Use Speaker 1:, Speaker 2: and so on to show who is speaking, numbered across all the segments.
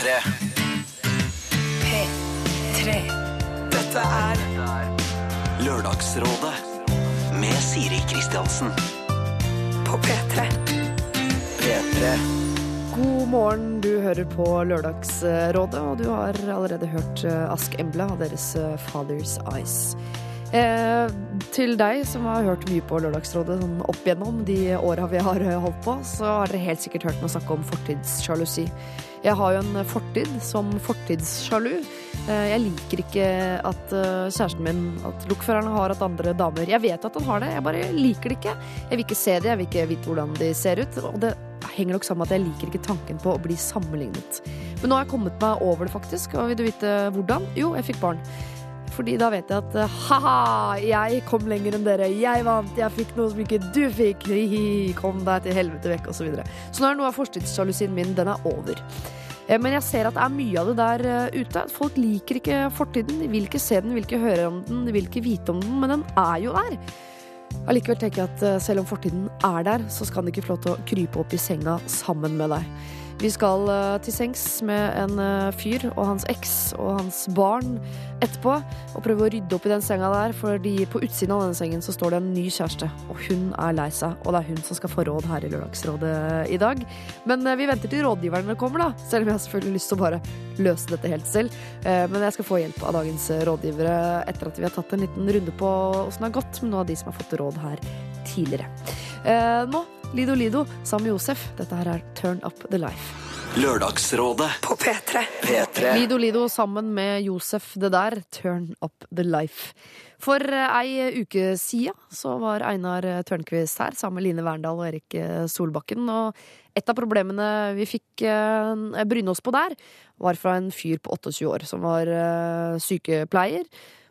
Speaker 1: P3.
Speaker 2: P3. Dette er
Speaker 1: Lørdagsrådet med Siri Kristiansen.
Speaker 2: på P3.
Speaker 1: P3.
Speaker 3: God morgen, du hører på Lørdagsrådet, og du har allerede hørt eh, Ask Embla og deres eh, Father's Eyes. Eh, til deg som har hørt mye på Lørdagsrådet sånn opp igjennom de åra vi har eh, holdt på, så har dere helt sikkert hørt meg snakke om fortidssjalusi. Jeg har jo en fortid som fortidssjalu. Eh, Jeg liker ikke at eh, kjæresten min, at lokføreren har hatt andre damer. Jeg vet at han har det, jeg bare liker det ikke. Jeg vil ikke se det, jeg vil ikke vite hvordan de ser ut. Og det henger nok sammen med at jeg liker ikke tanken på å bli sammenlignet. Men nå har jeg kommet meg over det, faktisk. Og vil du vite hvordan? Jo, jeg fikk barn. Fordi da vet jeg at eh, ha-ha, jeg kom lenger enn dere. Jeg vant, jeg fikk noe som ikke du fikk. Hi-hi, kom deg til helvete vekk, osv. Så, videre. så nå er noe av fortidssjalusien min, den er over. Eh, Men jeg ser at det er mye av det der eh, ute. Folk liker ikke fortiden. De vil ikke se den, de vil ikke høre om den, de vil ikke vite om den, men den er jo der. Allikevel tenker jeg at selv om fortiden er der, så skal den ikke få lov til å krype opp i senga sammen med deg. Vi skal eh, til sengs med en eh, fyr og hans eks og hans barn etterpå og prøve å rydde opp i den senga der, fordi på utsiden av denne sengen så står det en ny kjæreste, og hun er lei seg, og det er hun som skal få råd her i Lørdagsrådet i dag. Men eh, vi venter til rådgiverne kommer, da, selv om jeg har selvfølgelig lyst til å bare løse dette helt selv. Men jeg skal få hjelp av dagens rådgivere etter at vi har tatt en liten runde på åssen det har gått med noen av de som har fått råd her tidligere. Nå Lido Lido sammen med Josef. Dette her er Turn Up The Life.
Speaker 1: Lørdagsrådet.
Speaker 2: På P3.
Speaker 1: P3.
Speaker 3: Lido Lido sammen med Josef det der, Turn Up The Life. For eh, ei uke sia så var Einar Tørnquist her sammen med Line Verndal og Erik eh, Solbakken. Og et av problemene vi fikk eh, bryne oss på der, var fra en fyr på 28 år som var eh, sykepleier.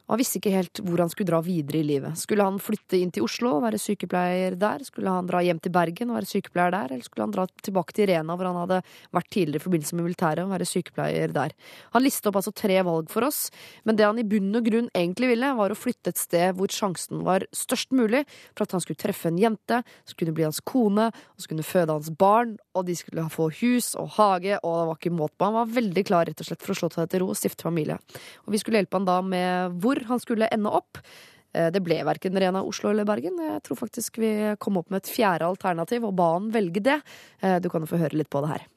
Speaker 3: Og han visste ikke helt hvor han skulle dra videre i livet. Skulle han flytte inn til Oslo og være sykepleier der? Skulle han dra hjem til Bergen og være sykepleier der? Eller skulle han dra tilbake til Rena, hvor han hadde vært tidligere i forbindelse med militæret, og være sykepleier der? Han listet opp altså tre valg for oss, men det han i bunn og grunn egentlig ville, var å flytte et sted hvor sjansen var størst mulig for at han skulle treffe en jente, som kunne bli hans kone, og som kunne føde hans barn, og de skulle få hus og hage, og det var ikke måte på. Han var veldig klar rett og slett for å slå seg til ro og stifte familie. Og vi skulle hjelpe han da med hvor han skulle ende opp. Eh, Det ble verken Rena, Oslo eller Bergen. Jeg tror faktisk vi kom opp med et fjerde alternativ og ba han velge det. Eh, Du kan jo få høre litt på det her.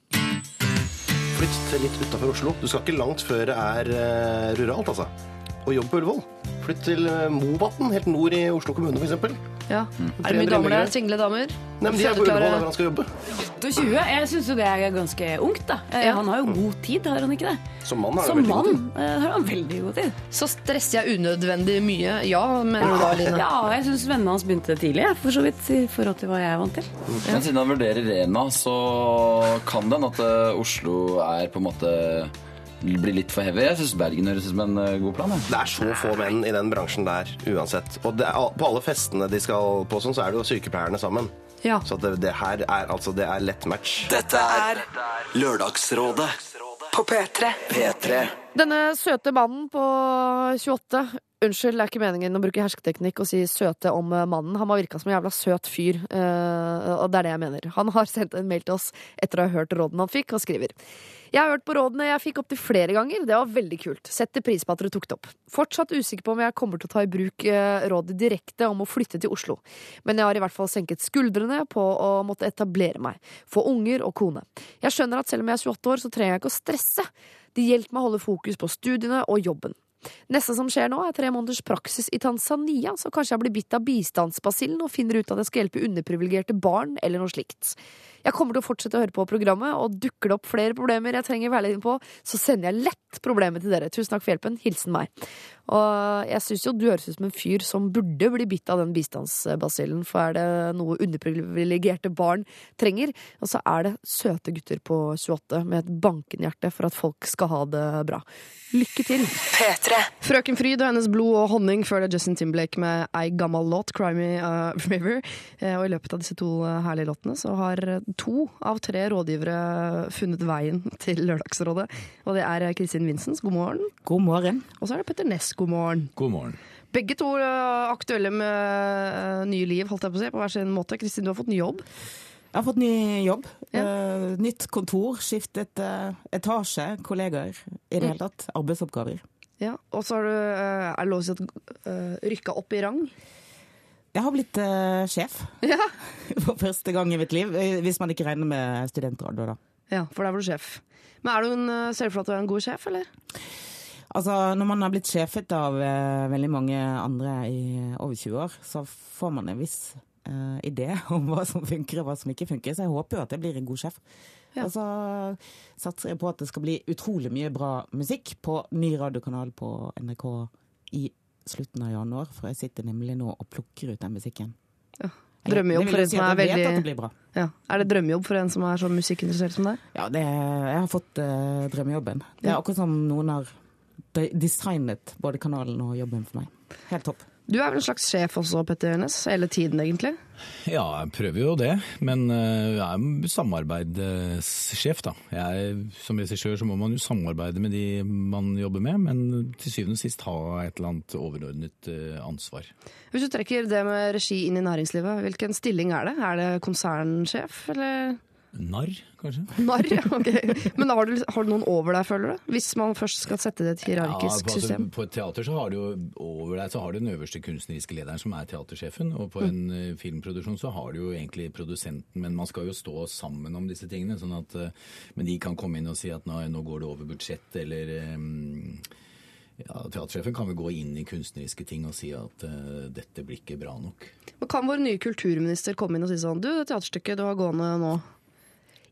Speaker 4: Flytt litt utafor Oslo. Du skal ikke langt før det er eh, ruralt, altså. Og jobb på Ullevål. Flytt til uh, Movatn, helt nord i Oslo kommune, f.eks.
Speaker 3: Ja. Er det mye damer der? Single damer?
Speaker 4: Nei, men de er på? Ullevål der han skal jobbe.
Speaker 5: 28? Jeg syns jo det er ganske ungt, da. Eh,
Speaker 3: Ja.
Speaker 5: Han har jo god tid, har han ikke det?
Speaker 4: Som mann har,
Speaker 5: Som
Speaker 4: veldig
Speaker 5: mann eh, har han veldig god tid.
Speaker 3: Så stresser jeg unødvendig mye. Ja, mener du da, Line?
Speaker 5: Ja, jeg syns vennene hans begynte tidlig, for så vidt, i forhold til hva jeg er vant til.
Speaker 6: Men siden han vurderer Rena, så kan det hende at eh, Oslo er på en måte blir litt for heavy. Jeg syns Bergen høres ut som en eh, god plan. jeg.
Speaker 4: Det er så få menn i den bransjen der uansett. Og det på alle festene de skal på, sånn, så er det jo sykepleierne sammen.
Speaker 3: Ja.
Speaker 4: Så det, det her er altså det er lett match.
Speaker 1: Dette er Lørdagsrådet.
Speaker 2: På P3.
Speaker 1: P3.
Speaker 3: Denne søte mannen på 28 Unnskyld, det er ikke meningen å bruke hersketeknikk og si søte om eh, mannen. Han har virka som en jævla søt fyr, eh, og det er det jeg mener. Han har sendt en mail til oss etter å ha hørt rådene han fikk, og skriver Jeg har hørt på rådene jeg fikk opptil flere ganger. Det var veldig kult. Setter pris på at dere tok det opp. Fortsatt usikker på om jeg kommer til å ta i bruk eh, rådet direkte om å flytte til Oslo. Men jeg har i hvert fall senket skuldrene på å måtte etablere meg. Få unger og kone. Jeg skjønner at selv om jeg er 28 år, så trenger jeg ikke å stresse. Det hjelper meg å holde fokus på studiene og jobben. Neste som skjer nå, er tre måneders praksis i Tanzania, så kanskje jeg blir bitt av bistandsbasillen og finner ut at jeg skal hjelpe underprivilegerte barn, eller noe slikt. Jeg kommer til å fortsette å høre på programmet, og dukker det opp flere problemer jeg trenger veiledning på, så sender jeg lett problemet til dere. Tusen takk for hjelpen. Hilsen meg. Og jeg syns jo du høres ut som en fyr som burde bli bitt av den bistandsbasillen, for er det noe underprivilegerte barn trenger, og så er det søte gutter på 28 med et bankende hjerte for at folk skal ha det bra. Lykke til!
Speaker 2: P3.
Speaker 7: Frøken Fryd og hennes blod og honning før det Justin Timberlake med ei gammal låt, 'Cry Me a River'. Eh, Og i løpet av disse to eh, herlige låtene så har to av tre rådgivere funnet veien til Lørdagsrådet. Og det er Kristin Vinsens, god morgen.
Speaker 5: God morgen.
Speaker 7: Og så er det Petter Ness, god morgen.
Speaker 8: God morgen.
Speaker 7: Begge to eh, aktuelle med eh, nye liv, holdt jeg på å si, på hver sin måte. Kristin, du har fått ny jobb.
Speaker 8: Jeg har fått ny jobb. Eh, nytt kontor, skiftet eh, etasje, kollegaer. I det hele tatt. Arbeidsoppgaver.
Speaker 3: Ja, Og så har du, er det lov å si at uh, rykka opp i rang?
Speaker 8: Jeg har blitt uh, sjef
Speaker 3: Ja.
Speaker 8: for første gang i mitt liv. eh, Hvis man ikke regner med studentrådet, da.
Speaker 3: ja, for der var du sjef. Men er du en, eh, ser du for deg at du er en god sjef, eller?
Speaker 8: Altså, Når man har blitt sjefet av uh, veldig mange andre i over 20 år, så får man en viss uh, idé om hva som funker og hva som ikke funker. Så jeg håper jo at jeg blir en god sjef.
Speaker 3: Ja.
Speaker 8: Og så satser jeg på at det skal bli utrolig mye bra musikk på ny radiokanal på NRK i slutten av januar. For jeg sitter nemlig nå og plukker ut den musikken.
Speaker 3: Ja. Drømmejobb for en som er veldig
Speaker 8: det
Speaker 3: ja. Er det drømmejobb for en som er så musikkinteressert som deg?
Speaker 8: Ja, det, jeg har fått uh, drømmejobben. Det er akkurat som noen har designet både kanalen og jobben for meg. Helt topp.
Speaker 3: Du er vel en slags sjef også, Petter Næss? Hele tiden, egentlig?
Speaker 9: Ja, jeg prøver jo det, men eh, jeg er en samarbeidssjef, da. Jeg, som regissør så må man jo samarbeide med de man jobber med, men til syvende og sist ha et eller annet overordnet eh, ansvar.
Speaker 3: Hvis du trekker det med regi inn i næringslivet, hvilken stilling er det? Er det konsernsjef, eller
Speaker 9: Narr, kanskje?
Speaker 3: narr? Ja, ok. Men har du, har du noen over deg, føler du? Hvis man først skal sette det i et
Speaker 9: Ja,
Speaker 3: hierarkisk
Speaker 9: på, altså,
Speaker 3: system?
Speaker 9: på et teater så har du over deg så har du den øverste kunstneriske lederen som er teatersjefen, og på en mm. filmproduksjon så har du jo egentlig produsenten, men man skal jo stå sammen om disse tingene, sånn at eh, men de kan komme inn og si at nå, nå går det over budsjett, eller eh, ja, Teatersjefen kan vel gå inn i kunstneriske ting og si at uh, dette blir ikke bra nok.
Speaker 3: Men Kan vår nye kulturminister komme inn og si sånn Du, det teaterstykket du har gående nå,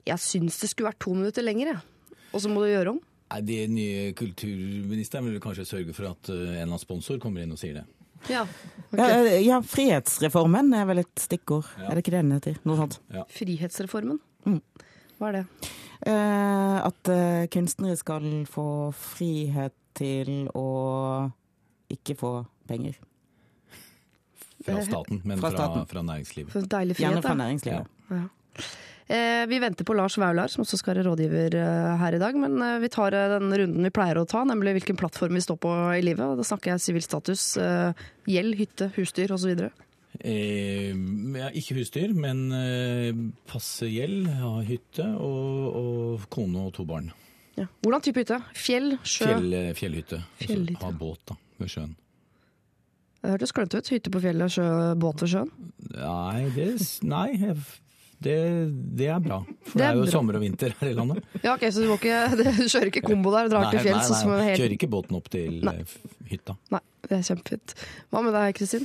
Speaker 3: jeg syns det skulle vært to minutter lenger, jeg. Og så må du gjøre om?
Speaker 9: Nei, De nye kulturministeren vil kanskje sørge for at eh, en eller annen sponsor kommer inn og sier det.
Speaker 3: Ja.
Speaker 8: Ja, eh, ja, Frihetsreformen er vel et stikkord. Er det ikke det den heter? Noe sånt.
Speaker 3: Frihetsreformen?
Speaker 8: Mm.
Speaker 3: Hva er det?
Speaker 8: Eh, at eh, kunstnere skal få frihet til å ikke få penger.
Speaker 9: Fra staten, men
Speaker 8: Fra
Speaker 9: fra,
Speaker 8: staten.
Speaker 9: fra næringslivet.
Speaker 3: For deilig frihet,
Speaker 8: Gjerne fra næringslivet.
Speaker 3: Ja. Eh, vi venter på Lars Vaular, som også skal være rådgiver eh, her i dag. Men eh, vi tar den runden vi pleier å ta, nemlig hvilken plattform vi står på i livet. Og da snakker jeg sivil status, gjeld, hytte, husdyr osv.
Speaker 9: Eh, ja, ikke husdyr, men eh, passe gjeld, ha hytte og, og kone og to barn.
Speaker 3: Ja. Hvordan type hytte? Fjell? Sjø?
Speaker 9: Fjell, fjellhytte. Altså,
Speaker 3: Fjellhytte.
Speaker 9: ha båt da, ved sjøen.
Speaker 3: Det hørtes klønete ut. Hytte på fjellet, sjø, båt ved sjøen.
Speaker 9: Nei, det, nei jeg- det, det er bra. For
Speaker 3: Det
Speaker 9: det
Speaker 3: er
Speaker 9: er jo
Speaker 3: bra.
Speaker 9: sommer og vinter her i landet.
Speaker 3: Ja, ok, Så du, må ikke, du kjører ikke kombo der og drar til fjells? Nei, nei, nei. helt-
Speaker 9: Kjører ikke båten opp til
Speaker 3: Nei.
Speaker 9: eh, hytta.
Speaker 3: Nei, det er kjempefint. Hva med deg, Kristin?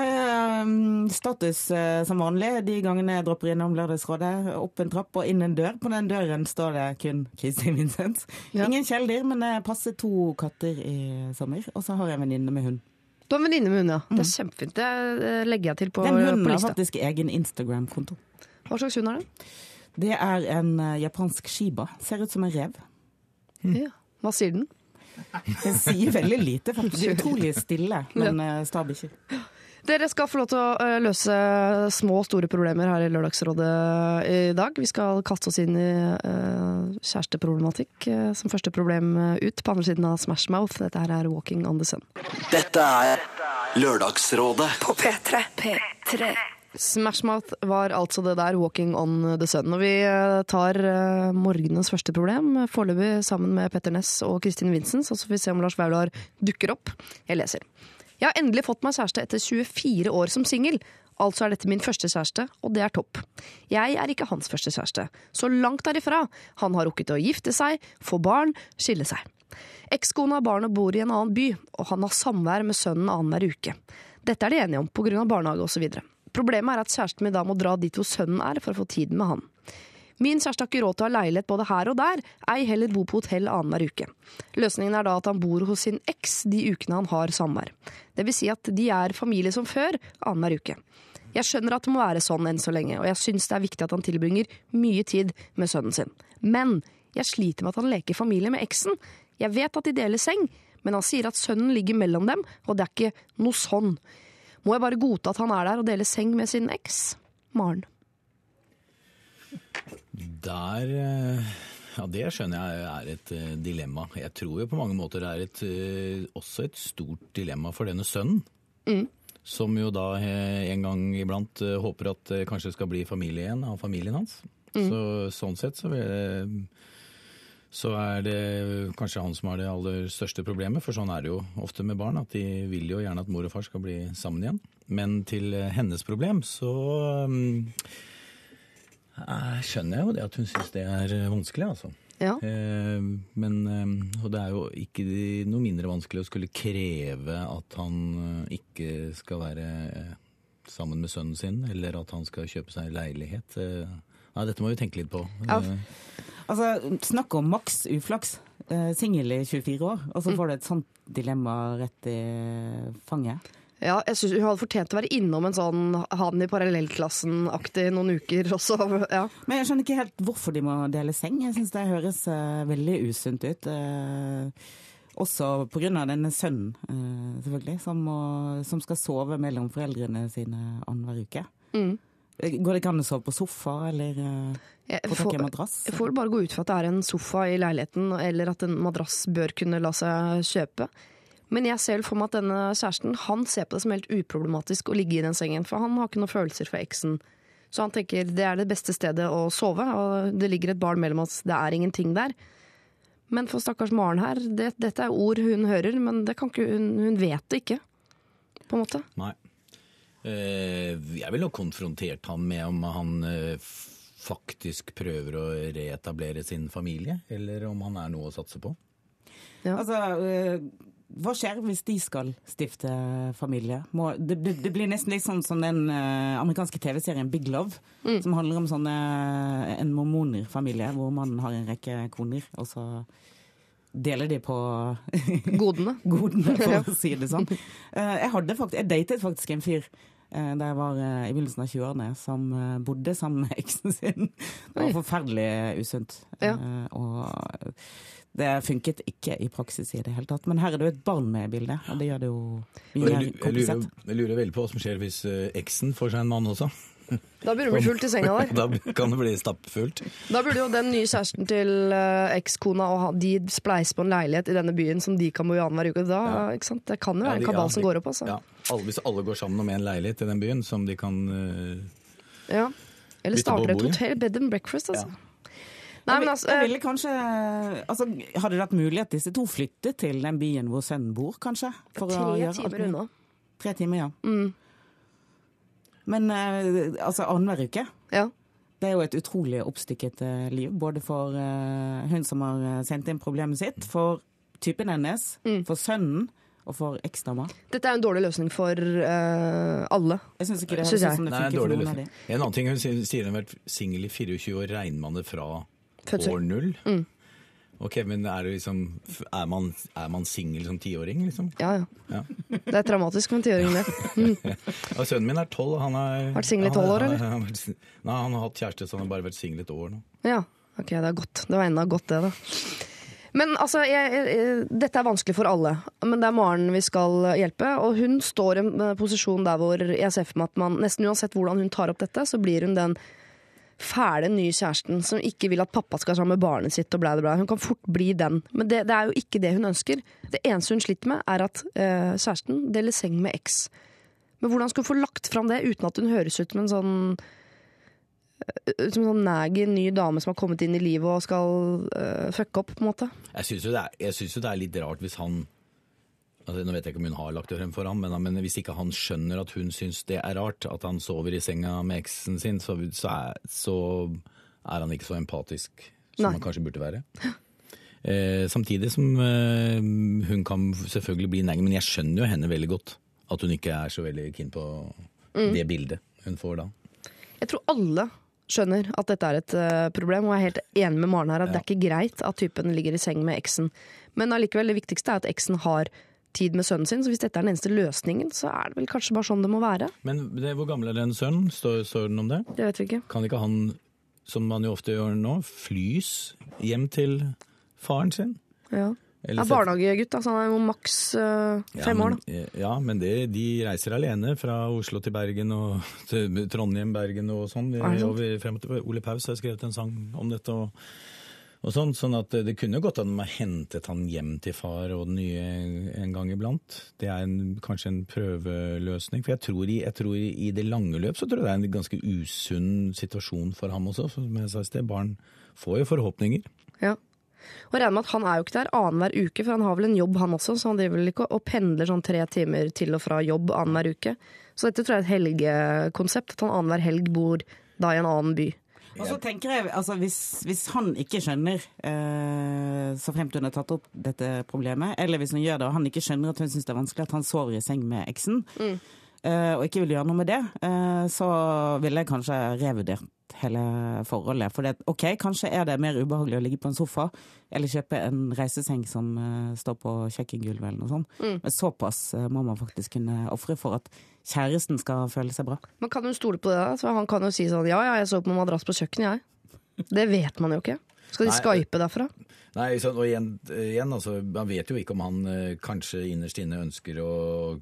Speaker 8: Eh, status eh, som vanlig de gangene jeg dropper innom Lørdagsrådet. Opp en trapp og inn en dør. På den døren står det kun Kristin Vincent.
Speaker 3: Ja.
Speaker 8: Ingen kjæledyr, men jeg passer to katter i sommer. Og så har jeg en venninne med hund.
Speaker 3: Du har en venninne med hund, ja. Det er kjempefint. Det eh, legger jeg til på,
Speaker 8: Den hunden
Speaker 3: på
Speaker 8: har faktisk egen Instagram-konto.
Speaker 3: Hva slags hund er det?
Speaker 8: Det er en eh, japansk shiba. Ser ut som en rev.
Speaker 3: Ja. Hva sier den?
Speaker 8: Den sier veldig lite, faktisk. Er utrolig stille, men uh, sta.
Speaker 3: Dere skal få lov til å eh, løse små og store problemer her i Lørdagsrådet i dag. Vi skal kaste oss inn i eh, kjæresteproblematikk eh, som første problem eh, ut på andre siden av Smash Mouth. Dette her er Walking on the Sun.
Speaker 1: Dette er Lørdagsrådet
Speaker 10: På P3. P3.
Speaker 3: Smash Mouth var altså det der, Walking on the Sun. Og vi eh, tar eh, morgenens første problem, foreløpig sammen med Petter Ness og Kristin Vincent, så får vi se om Lars Vaular dukker opp. Jeg leser. Jeg har endelig fått meg kjæreste etter 24 år som singel. Altså er dette min første kjæreste, og det er topp. Jeg er ikke hans første kjæreste. Så langt derifra. Han har rukket å gifte seg, få barn, skille seg. Ekskona og bor i en annen by, og han har samvær med sønnen annenhver uke. Dette er de enige om pga. barnehage osv. Problemet er at kjæresten min da må dra dit hvor sønnen er for å få tiden med han. Min kjæreste har ikke råd til å ha leilighet både her og der, ei heller bo på hotell annenhver uke. Løsningen er da at han bor hos sin eks de ukene han har samvær. Det vil si at de er familie som før annenhver uke. Jeg skjønner at det må være sånn enn så lenge, og jeg syns det er viktig at han tilbringer mye tid med sønnen sin. Men jeg sliter med at han leker familie med eksen. Jeg vet at de deler seng, men han sier at sønnen ligger mellom dem, og det er ikke noe sånn. Må jeg bare godta at han er der og deler seng med sin eks? Maren.
Speaker 9: Der eh, Ja, det skjønner jeg er et eh, dilemma. Jeg tror jo på mange måter det er et, eh, også et stort dilemma for denne sønnen. Som jo da en gang iblant håper at det kanskje skal bli familie igjen av familien hans. Så sånn sett så, vil- så er det kanskje han som har det aller største problemet, for sånn er det jo ofte med barn, at de vil jo gjerne at mor og far skal bli sammen igjen. Men til hennes problem så mm, eh, skjønner jeg jo det at hun syns det er eh, vanskelig, altså.
Speaker 3: Ja.
Speaker 9: Eh, men Og det er jo ikke noe mindre vanskelig å skulle kreve at han ikke skal være sammen med sønnen sin, eller at han skal kjøpe seg leilighet. Nei, dette må vi tenke litt på.
Speaker 3: Ja.
Speaker 8: Altså, Snakk om maks uflaks. Eh, Singel i 24 år, og så får du et sånt dilemma rett i fanget.
Speaker 3: Ja, jeg synes Hun hadde fortjent å være innom en sånn han i parallellklassen-aktig noen uker også. Ja.
Speaker 8: Men jeg skjønner ikke helt hvorfor de må dele seng. Jeg syns det høres uh, veldig usunt ut. Uh, også pga. denne sønnen, uh, selvfølgelig, som, må, som skal sove mellom foreldrene sine annenhver uke.
Speaker 3: Mm.
Speaker 8: Går det ikke an å sove på sofa, eller eh,
Speaker 3: Jeg
Speaker 8: få tak i en madrass?
Speaker 3: jeg får bare gå ut fra at det er en sofa i leiligheten, eller at en madrass bør kunne la seg kjøpe. Men jeg ser for meg at denne kjæresten han ser på det som helt uproblematisk å ligge i den sengen, for han har ikke noen følelser for eksen. Så han tenker det er det beste stedet å sove, og det ligger et barn mellom oss, det er ingenting der. Men for stakkars Maren her, det, dette er ord hun hører, men det kan ikke, hun, hun vet det ikke, på en måte.
Speaker 9: Nei. Eh, Jeg ville konfrontert ham med om han eh, faktisk prøver å reetablere sin familie, eller om han er noe å satse på.
Speaker 8: Altså, eh, hva skjer hvis de skal stifte familie? Det, blir nesten litt sånn som den amerikanske TV-serien Big Love, som handler om sånne, en mormonerfamilie hvor mannen har en rekke koner, og så deler de på
Speaker 3: Godene.
Speaker 8: godene, for å si det sånn. Eh, jeg, hadde faktisk, jeg datet faktisk en fyr da jeg var eh, i begynnelsen av 20-årene, som eh, bodde sammen med eksen sin. Det var forferdelig usunt.
Speaker 3: Ja.
Speaker 8: Eh, Og det funket ikke i praksis i det hele tatt. Men her er det jo et barn med i bildet, og det gjør det jo mye mer
Speaker 9: lurer, jeg lurer,
Speaker 8: komplisert.
Speaker 9: jeg lurer veldig på hva som skjer hvis eh, eksen får seg en mann også.
Speaker 3: Da burde det bli fullt i senga der.
Speaker 9: Da kan det bli stappfullt.
Speaker 3: Da burde jo den nye kjæresten til uh, ekskona og de spleise på en leilighet i denne byen som de kan bo i annenhver uke. Da, ikke sant? Det kan jo
Speaker 9: Ja,
Speaker 3: være en kabal
Speaker 9: ja,
Speaker 3: som går opp, altså.
Speaker 9: Ja, alle, hvis alle går sammen om en leilighet i den byen som de kan uh,
Speaker 3: Ja. Eller starter et hotell, bed and breakfast, altså. Nei, men altså,
Speaker 8: jeg
Speaker 3: eh,
Speaker 8: ville kanskje altså, Hadde det vært mulig at disse to flyttet til den byen hvor sønnen bor, kanskje? For å
Speaker 3: tre
Speaker 8: gjøre
Speaker 3: timer unna.
Speaker 8: Tre timer, ja.
Speaker 3: Mm.
Speaker 8: Men eh, altså annenhver uke?
Speaker 3: Ja.
Speaker 8: Det er jo et utrolig oppstykket eh, liv, både for eh, hun som har sendt inn problemet sitt, for typen hennes,
Speaker 3: Mm.
Speaker 8: for sønnen og for eksdama.
Speaker 3: Dette er en dårlig løsning for uh, alle.
Speaker 8: Jeg syns ikke det
Speaker 3: Synes
Speaker 8: høres
Speaker 3: jeg.
Speaker 8: ut som det
Speaker 9: Nei,
Speaker 8: funker for noen av
Speaker 9: løsning.
Speaker 8: de.
Speaker 9: En annen ting hun sier hun har vært singel i 24 år, regner man det fra
Speaker 3: Fødsel.
Speaker 9: år null?
Speaker 3: Mm.
Speaker 9: Ok, men er, det liksom, er man, er man singel som tiåring, liksom?
Speaker 3: Ja, ja.
Speaker 9: Ja.
Speaker 3: Det er traumatisk med en tiåring, det.
Speaker 9: Ja, sønnen min er tolv. Han har
Speaker 3: Vært singel i 12 år, eller?
Speaker 9: han han, Nei, han har hatt kjæreste, så han har bare vært singel et år nå.
Speaker 3: Ja, ok, det er godt. Det var enda godt det, da. Men altså, jeg, jeg, dette er vanskelig for alle. Men det er Maren vi skal hjelpe. Og hun står i en eh, posisjon der hvor jeg ser for meg at man nesten uansett hvordan hun tar opp dette, så blir hun den fæle nye kjæresten som ikke vil at pappa skal sammen med barnet sitt og bla, bla, bla. Hun kan fort bli den. Men det, det er jo ikke det hun ønsker. Det eneste hun sliter med, er at eh, kjæresten deler seng med eks. Men hvordan skal hun få lagt fram det uten at hun høres ut som en sånn som en sånn naggy ny dame som har kommet inn i livet og skal uh, fucke opp, på en måte.
Speaker 9: Jeg syns jo, jo det er litt rart hvis han altså, Nå vet jeg ikke om hun har lagt det frem for ham, men, men hvis ikke han skjønner at hun syns det er rart at han sover i senga med eksen sin, så, så, er, så er han ikke så empatisk som
Speaker 3: Nei.
Speaker 9: han kanskje burde være. Eh, samtidig som eh, hun kan selvfølgelig bli nærmere, men jeg skjønner jo henne veldig godt. At hun ikke er så veldig keen på
Speaker 3: Mm.
Speaker 9: det bildet hun får da.
Speaker 3: Jeg tror alle skjønner at dette er et uh, problem, og jeg er helt enig med Maren her at det er ikke greit at typen ligger i seng med eksen. Men allikevel, det viktigste er at eksen har tid med sønnen sin, så hvis dette er den eneste løsningen, så er det vel kanskje bare sånn det må være.
Speaker 9: Men det, hvor gammel er den sønnen? Står, står den om det?
Speaker 3: Det vet vi ikke.
Speaker 9: Kan ikke han, som man jo ofte gjør nå, flys hjem til faren sin?
Speaker 3: Ja.
Speaker 9: Eller
Speaker 3: Er barnehagegutt, altså han er jo maks eh,
Speaker 9: Ja,
Speaker 3: fem år, da.
Speaker 9: Ja, men det, de reiser alene fra Oslo til Bergen og til Trondheim, Bergen og sånn. Ole Paus har skrevet en sang om dette. Og, Og sånn, sånn at det kunne gått an å hentet han hjem til far og den nye en gang iblant. Det er en, kanskje en prøveløsning. For jeg tror, i, jeg tror i det lange løp så tror jeg det er en ganske usunn situasjon for ham også. Som jeg sa i sted, barn får jo forhåpninger.
Speaker 3: Ja. Og regner med at han er jo ikke der annenhver uke, for han har vel en jobb han også, så han driver vel ikke og pendler sånn tre timer til og fra jobb annenhver uke. Så dette tror jeg er et helgekonsept, at han annenhver helg bor da i en annen by.
Speaker 8: Og så tenker jeg, altså Hvis, hvis han ikke skjønner, eh, så fremt hun har tatt opp dette problemet, eller hvis hun gjør det og han ikke skjønner at hun syns det er vanskelig at han sover i seng med eksen, eh, og ikke vil gjøre noe med det, eh, så ville jeg kanskje revurdert hele forholdet. For det, OK, kanskje er det mer ubehagelig å ligge på en sofa eller kjøpe en reiseseng som eh, står på kjøkkengulvet eller noe sånt. Men såpass eh, må man faktisk kunne ofre for at kjæresten skal føle seg bra.
Speaker 3: Men kan hun stole på det? da? Så han kan jo si sånn ja ja, jeg så på madrass på kjøkkenet, jeg. Det vet man jo ikke. Skal de
Speaker 9: Nei,
Speaker 3: skype derfra?
Speaker 9: Nei, så, og igjen, igjen altså, Man vet jo ikke om han eh, kanskje innerst inne ønsker å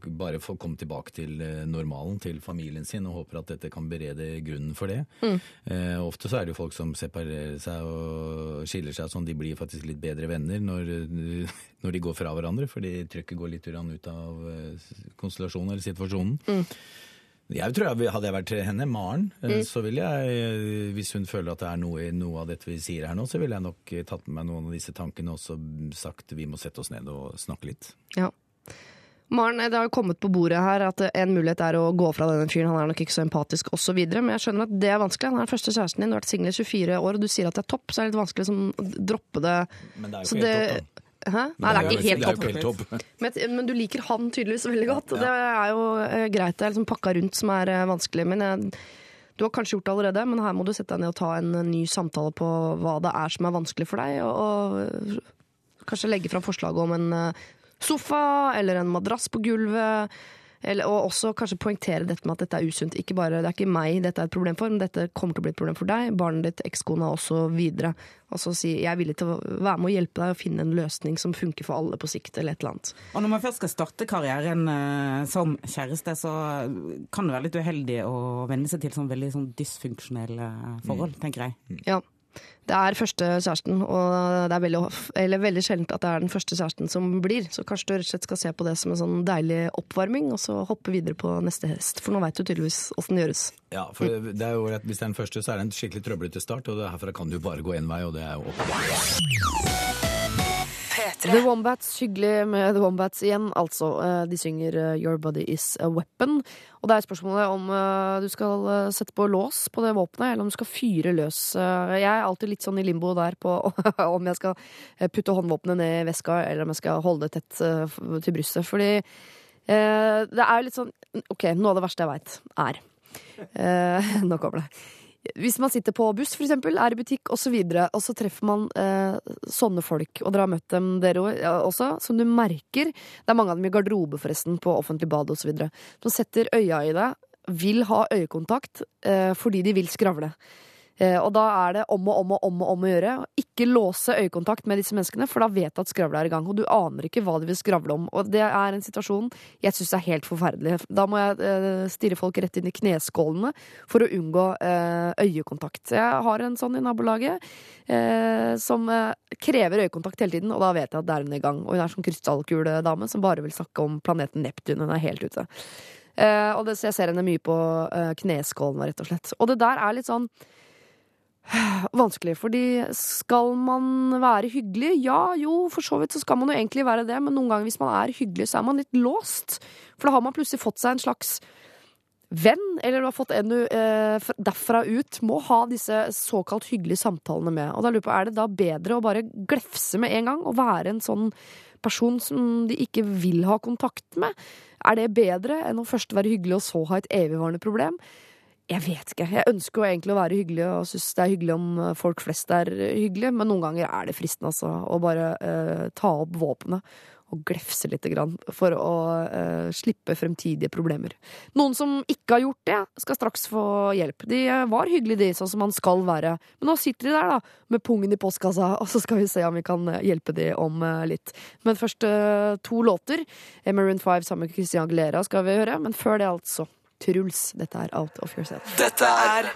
Speaker 9: bare få komme tilbake til eh, normalen, til familien sin, og håper at dette kan berede grunnen for det. Eh, ofte så er det jo folk som separerer seg og skiller seg sånn, de blir faktisk litt bedre venner når, når de går fra hverandre, fordi trøkket går litt ut av eh, konstellasjonen eller situasjonen. Jeg tror jeg, Hadde jeg vært henne, Maren, mm. så ville jeg, eh, hvis hun føler at det er noe i noe av dette vi sier her nå, så ville jeg nok eh, tatt med meg noen av disse tankene og så sagt vi må sette oss ned og snakke litt.
Speaker 3: Ja. Maren, det har jo kommet på bordet her at en mulighet er å gå fra denne fyren, han er nok ikke så empatisk osv. Men jeg skjønner at det er vanskelig. Han er den første kjæresten din, du har vært singel i 24 år, og du sier at det er topp, så er det litt vanskelig å sånn, droppe det.
Speaker 9: Men det er jo
Speaker 3: Så
Speaker 9: helt
Speaker 3: det-
Speaker 9: topp, da.
Speaker 3: Hæ? Nei, det er ikke helt topp.
Speaker 9: helt topp.
Speaker 3: Men, men du liker han tydeligvis veldig godt, Ja. det er jo eh, greit. Det er liksom pakka rundt som er eh, vanskelig. Men jeg, du har kanskje gjort det allerede, men her må du sette deg ned og ta en eh, ny samtale på hva det er som er vanskelig for deg, og, og kanskje legge fram forslag om en sofa eller en madrass på gulvet. Eller, og også kanskje poengtere dette med at dette er usunt. Ikke bare, det er ikke meg dette er et problem for, men dette kommer til å bli et problem for deg, barnet ditt, ekskona osv. Og så si jeg er villig til å være med og hjelpe deg å finne en løsning som funker for alle på sikt, eller et eller annet.
Speaker 8: Og når man først skal starte karrieren uh, som kjæreste, så kan det være litt uheldig å venne seg til sånn veldig sånn dysfunksjonelle forhold, tenker jeg.
Speaker 3: Ja. Det er første kjæresten, og det er veldig, eller veldig sjeldent at det er den første kjæresten som blir. Så kanskje du rett og slett skal se på det som en sånn deilig oppvarming, og så hoppe videre på neste hest. For nå veit du tydeligvis åssen det gjøres.
Speaker 9: Ja, for det er jo, rett- Hvis det er den første, så er det en skikkelig trøblete start, og herfra kan du bare gå én vei, og det er jo opp.
Speaker 3: The Wombats, hyggelig med The Wombats igjen, altså. Eh, De synger eh, Your Body Is A Weapon. Og det er spørsmålet om eh, du skal sette på lås på det våpenet, eller om du skal fyre løs. Jeg er alltid litt sånn i limbo der på om jeg skal putte håndvåpenet ned i veska, eller om jeg skal holde det tett til brystet. Fordi det er litt sånn OK, noe av det verste jeg veit, er Nå kommer det. Hvis man sitter på buss, for eksempel, er i butikk osv., og, så og så treffer man eh, sånne folk, og dere har møtt dem dere også, som du merker Det er mange av dem i garderobe, forresten, på offentlig bad osv. Som setter øya i deg, vil ha øyekontakt eh, fordi de vil skravle. Eh, og da er det om og om og om og om å gjøre. Ikke låse øyekontakt med disse menneskene, for da vet du at skravla er i gang. Og du aner ikke hva de vil skravle om. Og det er en situasjon jeg syns er helt forferdelig. Da må jeg eh, stirre folk rett inn i kneskålene for å unngå eh, øyekontakt. Jeg har en sånn i nabolaget som krever øyekontakt hele tiden, og da vet jeg at det er hun i gang. Og hun er sånn krystallkuledame som bare vil snakke om planeten Neptun. Hun er helt ute. Og det, jeg ser henne mye på kneskålene, rett og slett. Og det der er litt sånn vanskelig, fordi skal man være hyggelig? Ja, jo, for så vidt så skal man jo egentlig være det, men noen ganger hvis man er hyggelig, så er man litt låst. For da har man plutselig fått seg en slags venn, eller du har fått en du eh, derfra ut, må ha disse såkalt hyggelige samtalene med. Og da lurer jeg på, er det da bedre å bare glefse med en gang, og være en sånn person som de ikke vil ha kontakt med? Er det bedre enn å først være hyggelig og så ha et evigvarende problem? Jeg vet ikke. Jeg ønsker jo egentlig å være hyggelig og synes det er hyggelig om eh, folk flest er hyggelige, men noen ganger er det fristende altså, å bare uh, ta opp våpenet og glefse lite grann for å uh, slippe fremtidige problemer. Noen som ikke har gjort det, skal straks få hjelp. De var hyggelige, de, sånn som man skal være. Men nå sitter de der, da, med pungen i postkassa, og så skal vi se om vi kan hjelpe de om uh, litt. Men først uh, to låter. Eh, Five 5 sammen med Christian Aguilera skal vi høre, men før det altså Truls. Dette er Out of Yourself.
Speaker 1: Dette er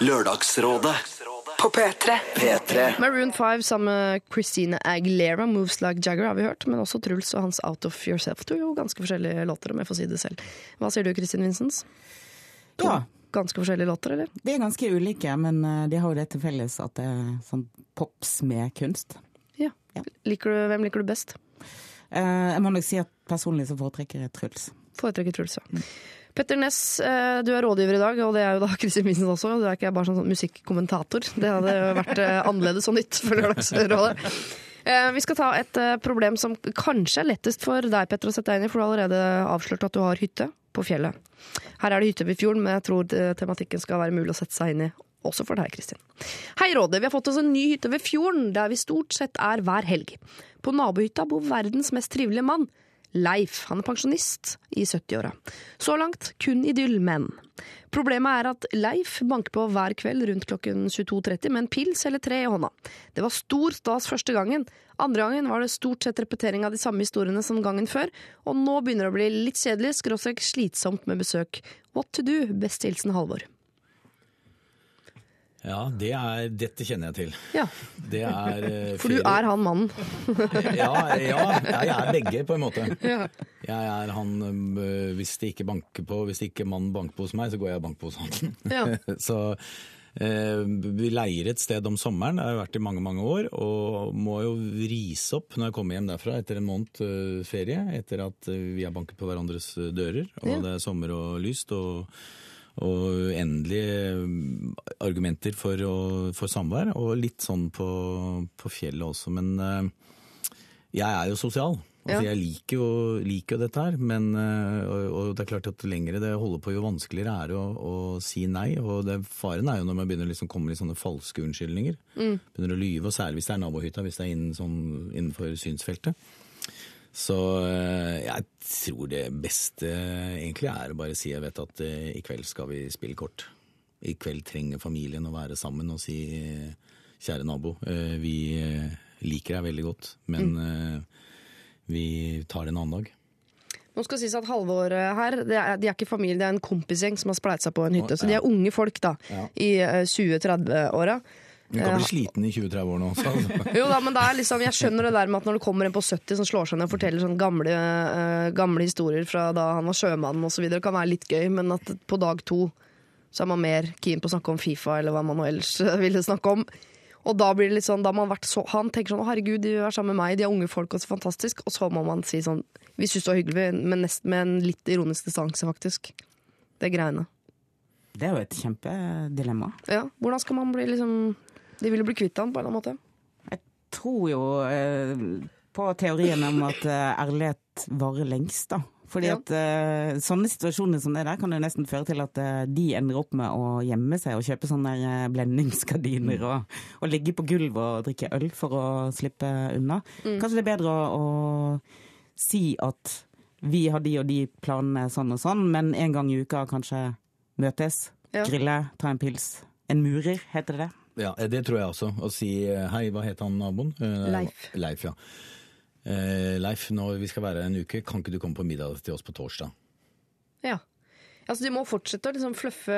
Speaker 1: Lørdagsrådet på På P3.
Speaker 11: P3.
Speaker 3: Maroon 5 sammen med Christina Aguilera, 'Moves Like Jagger', har vi hørt. Men også Truls og hans 'Out of Yourself'. To jo ganske forskjellige låter, om jeg får si det selv. Hva sier du, Kristin Vincents?
Speaker 8: Ja,
Speaker 3: ganske forskjellige låter, eller?
Speaker 8: de er ganske ulike, men eh, de har jo det til felles at det er sånn pops med kunst.
Speaker 3: Ja. Liker du, hvem liker du best?
Speaker 8: Eh, jeg må nok si at personlig så foretrekker jeg Truls.
Speaker 3: Foretrekker Truls, ja. Petter Ness, eh, du er rådgiver i dag, og det er jo da Kristin Minsen også. Du er ikke bare sånn, sånn musikkommentator. Det hadde vært eh, annerledes og nytt for Lørdagsrådet. Eh, Vi skal ta et problem som kanskje er lettest for deg, Petter, å sette deg inn i, for du har allerede avslørt at du har hytte på fjellet. Her er det hytte ved fjorden, men jeg tror tematikken skal være mulig å sette seg inn i. Også for deg, Kristin. Hei, Rådet. Vi har fått oss en ny hytte ved fjorden, der vi stort sett er hver helg. På nabohytta bor verdens mest trivelige mann. Leif. Han er pensjonist i 70-åra. Så langt kun idyll, men. Problemet er at Leif banker på hver kveld rundt klokken 22.30 med en pils eller tre i hånda. Det var stor stas første gangen. Andre gangen var det stort sett repetering av de samme historiene som gangen før, og nå begynner det å bli litt kjedelig, skråstrek slitsomt med besøk. What to do? Best hilsen Halvor.
Speaker 9: Ja, det er, dette kjenner jeg til.
Speaker 3: Ja,
Speaker 9: Det er eh,
Speaker 3: for du er han mannen.
Speaker 9: ja, ja, jeg er begge, på en måte. Jeg er han øh, Hvis det ikke banker på, hvis ikke mannen banker på hos meg, så går jeg og banker på hos han. Så eh, vi leier et sted om sommeren, det har jeg vært i mange mange år, og må jo rise opp når jeg kommer hjem derfra etter en måned øh, ferie, etter at vi har banket på hverandres dører, og
Speaker 3: Ja.
Speaker 9: det er sommer og lyst. og og uendelige mm, argumenter for, for samvær, og litt sånn på, på fjellet også. Men eh, jeg er jo sosial. Altså,
Speaker 3: Ja.
Speaker 9: Jeg liker jo, liker jo dette her, men eh, og, og det er klart at lengre det holder på, jo vanskeligere er det å, å si nei. Og det, faren er jo når man begynner å liksom komme i sånne falske unnskyldninger. Begynner å lyve, og særlig hvis det er nabohytta, hvis det er innen, sånn, innenfor synsfeltet. Så eh, jeg tror det beste egentlig er å bare si jeg vet at eh, i kveld skal vi spille kort. I kveld trenger familien å være sammen og si eh, kjære nabo, eh, vi eh, liker deg veldig godt, men mm. vi tar det en annen dag.
Speaker 3: Nå skal det sies at Halvor eh, her, det er, de er ikke familie, det er en kompisgjeng som har spleisa på en hytte. Så de er unge folk da,
Speaker 9: Ja.
Speaker 3: i eh, 20-30-åra.
Speaker 9: Du kan bli sliten i 20-30 år nå. Så.
Speaker 3: Jo da, men det er liksom, jeg skjønner det der med at når det kommer en på 70 som slår seg ned og forteller sånne gamle, uh, gamle historier fra da han var sjømann osv., det kan være litt gøy, men at på dag to så er man mer keen på å snakke om Fifa eller hva man nå ellers eh, ville snakke om. Og da blir det litt sånn, da har man vært så, Han tenker sånn 'Å, herregud, de er sammen med meg, de er unge folk og så fantastisk', og så må man si sånn 'Vi syns det var hyggelig, men nesten med en litt ironisk distanse, faktisk'. Det greiene.
Speaker 8: Det er jo et kjempedilemma.
Speaker 3: Ja, Hvordan skal man bli liksom De ville bli kvitt han på en eller annen måte.
Speaker 8: Jeg tror jo eh, på teorien om at eh, ærlighet varer lengst, da. Fordi at uh, sånne situasjoner som det der kan jo nesten føre til at uh, de ender opp med å gjemme seg og kjøpe sånne der, blendingsgardiner og, og ligge på gulvet og drikke øl for å slippe unna. Kanskje det er bedre å, å si at vi har de og de planene sånn og sånn, men en gang i uka kanskje møtes,
Speaker 3: Ja.
Speaker 8: grille, ta en pils. En murer, heter det det?
Speaker 9: Ja, det tror jeg også. Å si eh, hei, hva het han naboen? Eh,
Speaker 3: Leif.
Speaker 9: Leif, ja. Eh, Leif, når vi skal være en uke, kan ikke du komme på middag til oss på torsdag?
Speaker 3: Ja. Altså, de må fortsette å liksom fluffe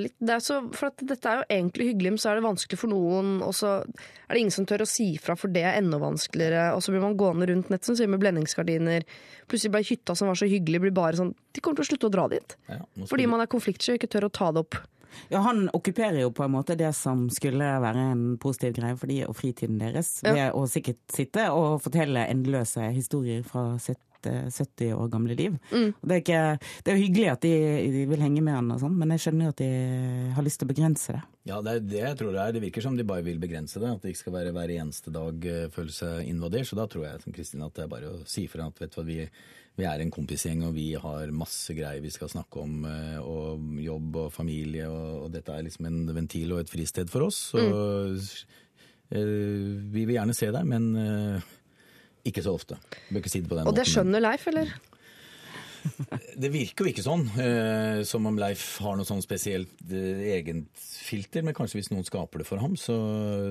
Speaker 3: litt. Det så, for at dette er jo egentlig hyggelig, men så er det vanskelig for noen, og så er det ingen som tør å si fra, for det er enda vanskeligere. Og så blir man gående rundt nett som sier med blendingsgardiner. Plutselig ble hytta som var så hyggelig, blir bare sånn De kommer til å slutte å dra dit.
Speaker 9: Ja,
Speaker 3: Fordi man er konfliktsky og ikke tør å ta det opp.
Speaker 8: Ja, han okkuperer jo på en måte det som skulle være en positiv greie for de og fritiden deres,
Speaker 3: Ja.
Speaker 8: ved å sikkert sitte og fortelle endeløse historier fra sitt eh, 70 år gamle liv.
Speaker 3: Mm.
Speaker 8: Det, er ikke, det er jo hyggelig at de, de vil henge med han og sånn, men jeg skjønner jo at de har lyst til å begrense det.
Speaker 9: Ja, det er det jeg tror det er. Det virker som de bare vil begrense det. At det ikke skal være hver eneste dag følelse invadert. Så da tror jeg som Kristin at det er bare å si ifra at vet du hva, vi, vi er en kompisgjeng og vi har masse greier vi skal snakke om. eh, Og jobb og familie og, og dette er liksom en ventil og et fristed for oss. Så eh, vi vil gjerne se deg, men eh, ikke så ofte. Bør ikke si det på den
Speaker 3: Og det skjønner Leif, eller?
Speaker 9: Det virker jo ikke sånn, som om Leif har noe sånn spesielt egent filter, men kanskje hvis noen skaper det for ham, så,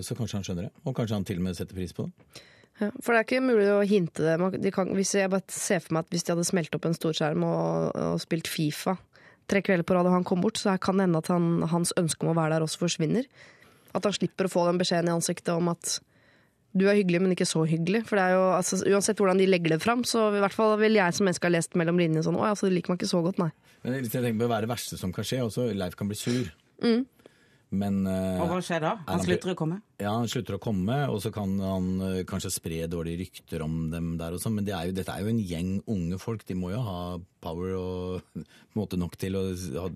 Speaker 9: så kanskje han skjønner det. Og kanskje han til og med setter pris på det.
Speaker 3: Ja, for det er ikke mulig å hinte det. De kan, hvis jeg bare ser for meg at hvis de hadde smelt opp en storskjerm og, og spilt Fifa tre kvelder på rad og han kom bort, så kan det hende at han, hans ønske om å være der også forsvinner. At han slipper å få den beskjeden i ansiktet om at du er hyggelig, men ikke så hyggelig. For det er jo, altså, Uansett hvordan de legger det fram, så i hvert fall vil jeg som menneske ha lest mellom linjene sånn Å ja, så liker meg ikke så godt, nei.
Speaker 9: Men jeg tenker på å være det verste som kan skje, også Leif kan bli sur.
Speaker 3: Mm.
Speaker 9: Men eh,
Speaker 8: Og hva skjer da? Han
Speaker 9: han-
Speaker 8: slutter å komme?
Speaker 9: Ja, han slutter å komme, og så kan han uh, kanskje spre dårlige rykter om dem der og sånn, men det er jo, dette er jo en gjeng unge folk. De må jo ha power og måte nok til å ha,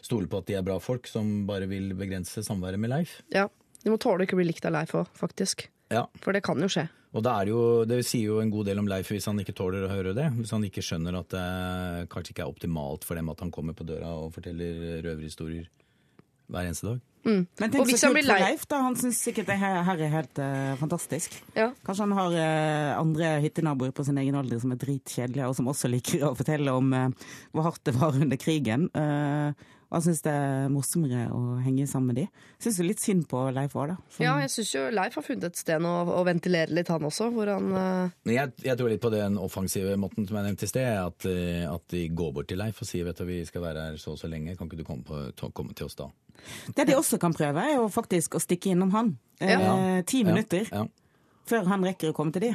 Speaker 9: stole på at de er bra folk som bare vil begrense samværet med Leif.
Speaker 3: Ja, De må tåle å ikke bli likt av Leif òg, faktisk.
Speaker 9: Ja.
Speaker 3: For det kan jo skje.
Speaker 9: Og er det, jo, det sier jo en god del om Leif hvis han ikke tåler å høre det. Hvis han ikke skjønner at det kanskje ikke er optimalt for dem at han kommer på døra og forteller røverhistorier hver eneste dag.
Speaker 8: Men tenk så kult for Leif, da. Han syns sikkert det her, her er helt uh, fantastisk.
Speaker 3: Ja.
Speaker 8: Kanskje han har uh, andre hyttenaboer på sin egen alder som er dritkjedelige, og som også liker å fortelle om uh, hvor hardt det var under krigen. Eh, og han syns det er morsommere å henge sammen med de. Syns jo litt synd på Leif òg, da. Som-
Speaker 3: Ja, jeg syns jo Leif har funnet et sted å, å ventilere litt, han også. Hvor han
Speaker 9: uh... Jeg, jeg tror litt på den offensive måten som jeg nevnte i sted, at, eh, at de går bort til Leif og sier vet du, vi skal være her så og så lenge, kan ikke du komme, på, komme til oss da?
Speaker 8: Det de også kan prøve, er jo faktisk å stikke innom han. Eh, Ti minutter
Speaker 9: Ja.
Speaker 8: før han rekker å komme til de.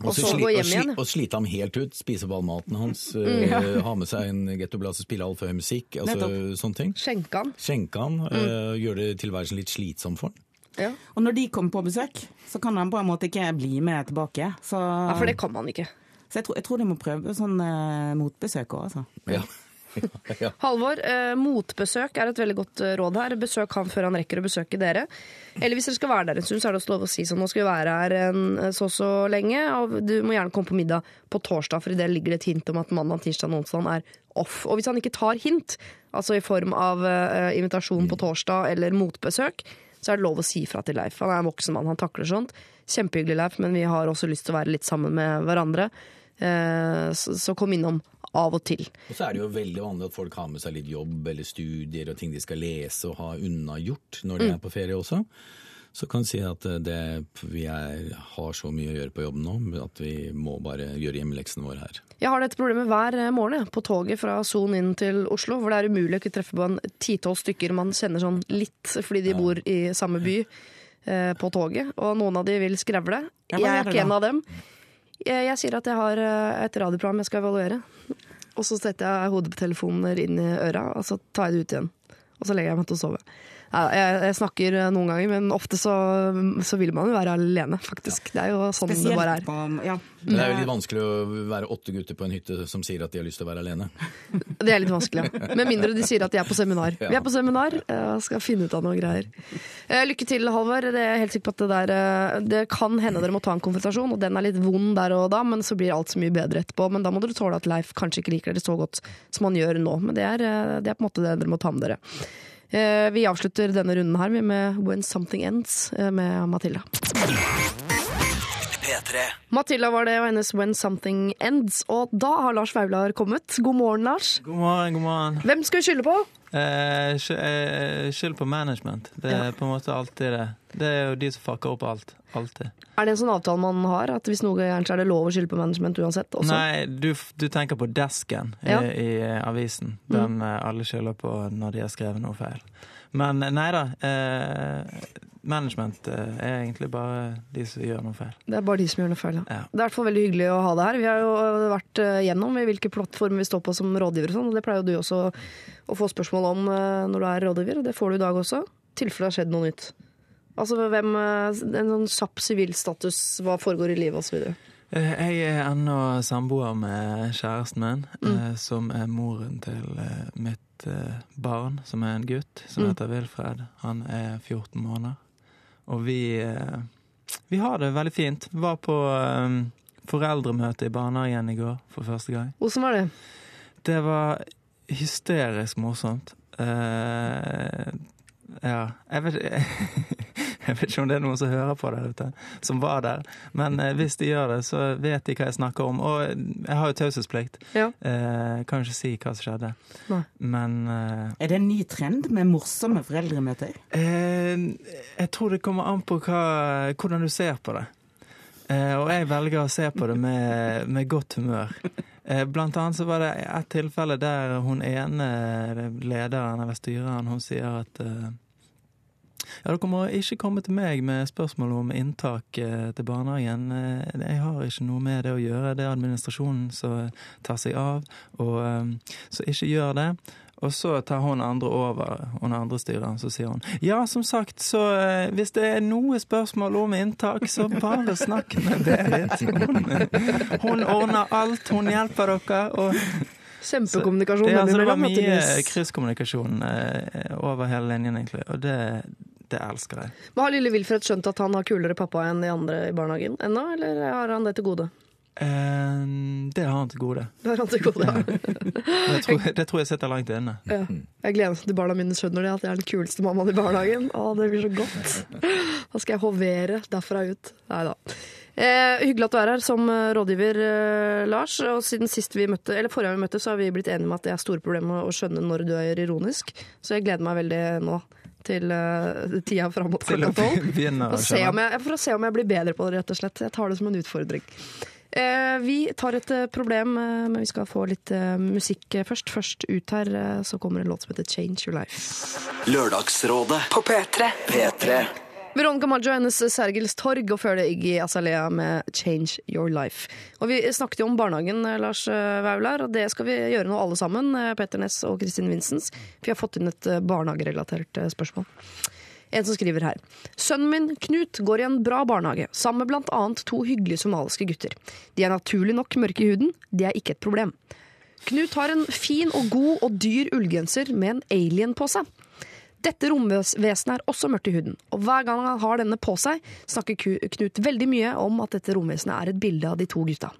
Speaker 3: Og så gå hjem igjen.
Speaker 9: og slite ham helt ut, spise opp all maten hans, eh, ha med seg en gettoblad, spille altfor høy musikk, altså
Speaker 8: Nettopp.
Speaker 9: sånne ting.
Speaker 3: Skjenke han.
Speaker 9: Skjenke han,
Speaker 3: Mm.
Speaker 9: eh, gjøre tilværelsen litt slitsom for han.
Speaker 3: Ja.
Speaker 8: Og når de kommer på besøk, så kan han på en måte ikke bli med tilbake. Så,
Speaker 3: ja, for det kan man ikke.
Speaker 8: så jeg, tror, jeg tror de må prøve sånn eh, motbesøk òg, altså.
Speaker 9: Ja.
Speaker 3: Halvor, eh, motbesøk er et veldig godt eh, råd her. Besøk han før han rekker å besøke dere. Eller hvis dere skal være der en stund, så er det også lov å si sånn nå skal vi være her en, eh, så så lenge. Og du må gjerne komme på middag på torsdag, for i det ligger det et hint om at mandag, tirsdag og onsdag er off. Og hvis han ikke tar hint, altså i form av eh, invitasjon på torsdag eller motbesøk, så er det lov å si fra til Leif. Han er en voksen mann, han takler sånt. Kjempehyggelig, Leif, men vi har også lyst til å være litt sammen med hverandre. Eh, så, så kom innom av og til.
Speaker 9: Og så er det jo veldig vanlig at folk har med seg litt jobb eller studier og ting de skal lese og ha unnagjort når de
Speaker 3: Mm.
Speaker 9: er på ferie også. Så kan jeg si at eh, det, vi er, har så mye å gjøre på jobben nå at vi må bare gjøre hjemmeleksene våre her.
Speaker 3: Jeg har dette problemet hver eh, morgen på toget fra Son inn til Oslo, hvor det er umulig å ikke treffe på en titolv stykker man kjenner sånn litt fordi de bor i samme by eh, på toget. Og noen av de vil skrevle.
Speaker 8: Ja,
Speaker 3: jeg er ikke en av dem. Jeg, jeg sier at jeg har eh, et radioprogram jeg skal evaluere. Og så setter jeg hodetelefoner inn i øra, og så tar jeg det ut igjen. Og så legger jeg meg til å sove. Jeg, jeg snakker eh, noen ganger, men ofte så, så vil man jo være alene, faktisk. Det er jo sånn det bare er.
Speaker 8: på ja.
Speaker 9: Det er jo litt vanskelig å være åtte gutter på en hytte som sier at de har lyst til å være alene.
Speaker 3: Det er litt vanskelig. ja. Med mindre de sier at de er på seminar.
Speaker 9: Ja.
Speaker 3: Vi er på seminar eh, og skal finne ut av noe greier. Eh, Lykke til, Halvor. Det er helt sikker på at det der Det kan hende dere må ta en konfrontasjon, og den er litt vond der og da, men så blir alt så mye bedre etterpå. Men da må dere tåle at Leif kanskje ikke liker dere så godt som han gjør nå. Men det er, det er på en måte det dere må ta med dere. Eh, Vi avslutter denne runden her med When Something Ends eh, med Matilda.
Speaker 1: P3.
Speaker 3: Matilda var det og hennes When Something Ends. Og da har Lars Vaular kommet. God morgen, Lars.
Speaker 12: God morgen, god morgen.
Speaker 3: Hvem skal vi skylde på?
Speaker 12: Eh, eh, Skyld på management. Det er
Speaker 3: Ja.
Speaker 12: på en måte alltid det. Det er jo de som fucker opp alt. Alltid.
Speaker 3: Er det en sånn avtale man har, at hvis noe går gærent, så er det lov å skylde på management uansett? Også?
Speaker 12: Nei, du, du tenker på desken i,
Speaker 3: Ja.
Speaker 12: i eh, avisen. Den mm. alle skylder på når de har skrevet noe feil. Men nei da. Eh, management eh, er egentlig bare de som gjør noe feil.
Speaker 3: Det er bare de som gjør noe feil. Ja.
Speaker 12: Ja.
Speaker 3: Det er i hvert fall veldig hyggelig å ha deg her. Vi har jo vært eh, gjennom i hvilke plattformer vi står på som rådgiver og sånn, og det pleier jo du også å få spørsmål om eh, når du er rådgiver, og det får du i dag også. I tilfelle det har skjedd noe nytt. Altså hvem eh, En sånn kjapp sivilstatus, hva foregår i livet osv.
Speaker 12: Eh, Jeg er ennå samboer med kjæresten min, mm. som er moren til eh, mitt eh, barn, som er en gutt, som
Speaker 3: Mm.
Speaker 12: heter Wilfred. Han er 14 måneder. Og vi, eh, vi har det veldig fint. Var på eh, foreldremøte i barnehagen i går for første gang.
Speaker 3: Hvordan var det?
Speaker 12: Det var hysterisk morsomt. Uh, ja, jeg vet, jeg vet ikke om det er noen som hører på der ute, som var der. Men eh, hvis de gjør det, så vet de hva jeg snakker om. Og jeg har jo taushetsplikt.
Speaker 3: Ja.
Speaker 12: Eh, kan jo ikke si hva som skjedde.
Speaker 3: Nei.
Speaker 12: Men eh,
Speaker 8: Er det en ny trend med morsomme foreldremøter?
Speaker 12: eh, jeg tror det kommer an på hva, hvordan du ser på det. Eh, og jeg velger å se på det med, med godt humør. Eh, blant annet så var det et tilfelle der hun ene lederen eller styreren hun sier at eh, Ja, Dere må ikke komme til meg med spørsmål om inntak eh, til barnehagen. Eh, Jeg har ikke noe med det å gjøre. Det er administrasjonen som tar seg av. Og, eh, så ikke gjør det. Og så tar hun andre over, hun andre styreren, så sier hun ja, som sagt, så hvis det er noe spørsmål om inntak, så bare snakk med Berit. Hun, hun ordner alt, hun hjelper dere. og
Speaker 3: Kjempekommunikasjon
Speaker 12: det, altså, det var mye krysskommunikasjon eh, over hele linjen, egentlig. Og det, det elsker jeg.
Speaker 3: Men Har lille Wilfred skjønt at han har kulere pappa enn de andre i barnehagen ennå, eller har han det til gode?
Speaker 12: Eh, det har han til gode.
Speaker 3: Det har han til gode, ja.
Speaker 12: Det tror, jeg- det tror jeg sitter langt inne.
Speaker 3: ja. Jeg gleder meg til barna mine skjønner det, at jeg er den kuleste mammaen i barnehagen. Å, det blir så godt. Da skal jeg hovere derfra ut. Nei da. Eh, hyggelig at du er her som eh, rådgiver, eh, Lars. Og siden sist vi møtte, eller forrige gang vi møtte, så har vi blitt enige om at det er store problemer å skjønne når du er ironisk. Så jeg gleder meg veldig nå til uh, tida fram mot klokka tolv. for å se om jeg blir bedre på det, rett og slett. Jeg tar det som en utfordring. Eh, vi tar et eh, problem, eh, men vi skal få litt eh, musikk først. Først ut her eh, så kommer en låt som heter 'Change Your Life'.
Speaker 1: Lørdagsrådet
Speaker 2: På P3.
Speaker 1: P3.
Speaker 3: Veronica Maggio Sergels Torg, og før Iggy Azalea med 'Change Your Life'. Og Vi snakket jo om barnehagen, eh, Lars eh, Vaular, og det skal vi gjøre nå alle sammen. eh, Petter Ness og Kristin Vincents. For vi har fått inn et eh, barnehagerelatert eh, spørsmål. En som skriver her. Sønnen min Knut går i en bra barnehage, sammen med blant annet to hyggelige somaliske gutter. De er naturlig nok mørke i huden, det er ikke et problem. Knut har en fin og god og dyr ullgenser med en alien på seg. Dette romvesenet er også mørkt i huden, og hver gang han har denne på seg, snakker Knut veldig mye om at dette romvesenet er et bilde av de to gutta.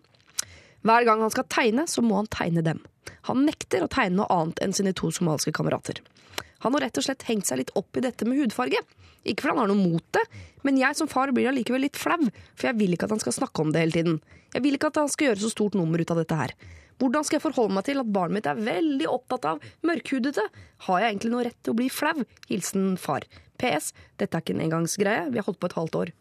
Speaker 3: Hver gang han skal tegne, så må han tegne dem. Han nekter å tegne noe annet enn sine to somaliske kamerater. Han har rett og slett hengt seg litt opp i dette med hudfarge. Ikke fordi han har noe mot det, men jeg som far blir allikevel litt flau, for jeg vil ikke at han skal snakke om det hele tiden. Jeg vil ikke at han skal gjøre så stort nummer ut av dette her. Hvordan skal jeg forholde meg til at barnet mitt er veldig opptatt av mørkhudete? Har jeg egentlig noe rett til å bli flau? Hilsen far. PS. Dette er ikke en engangsgreie. Vi har holdt på et halvt år.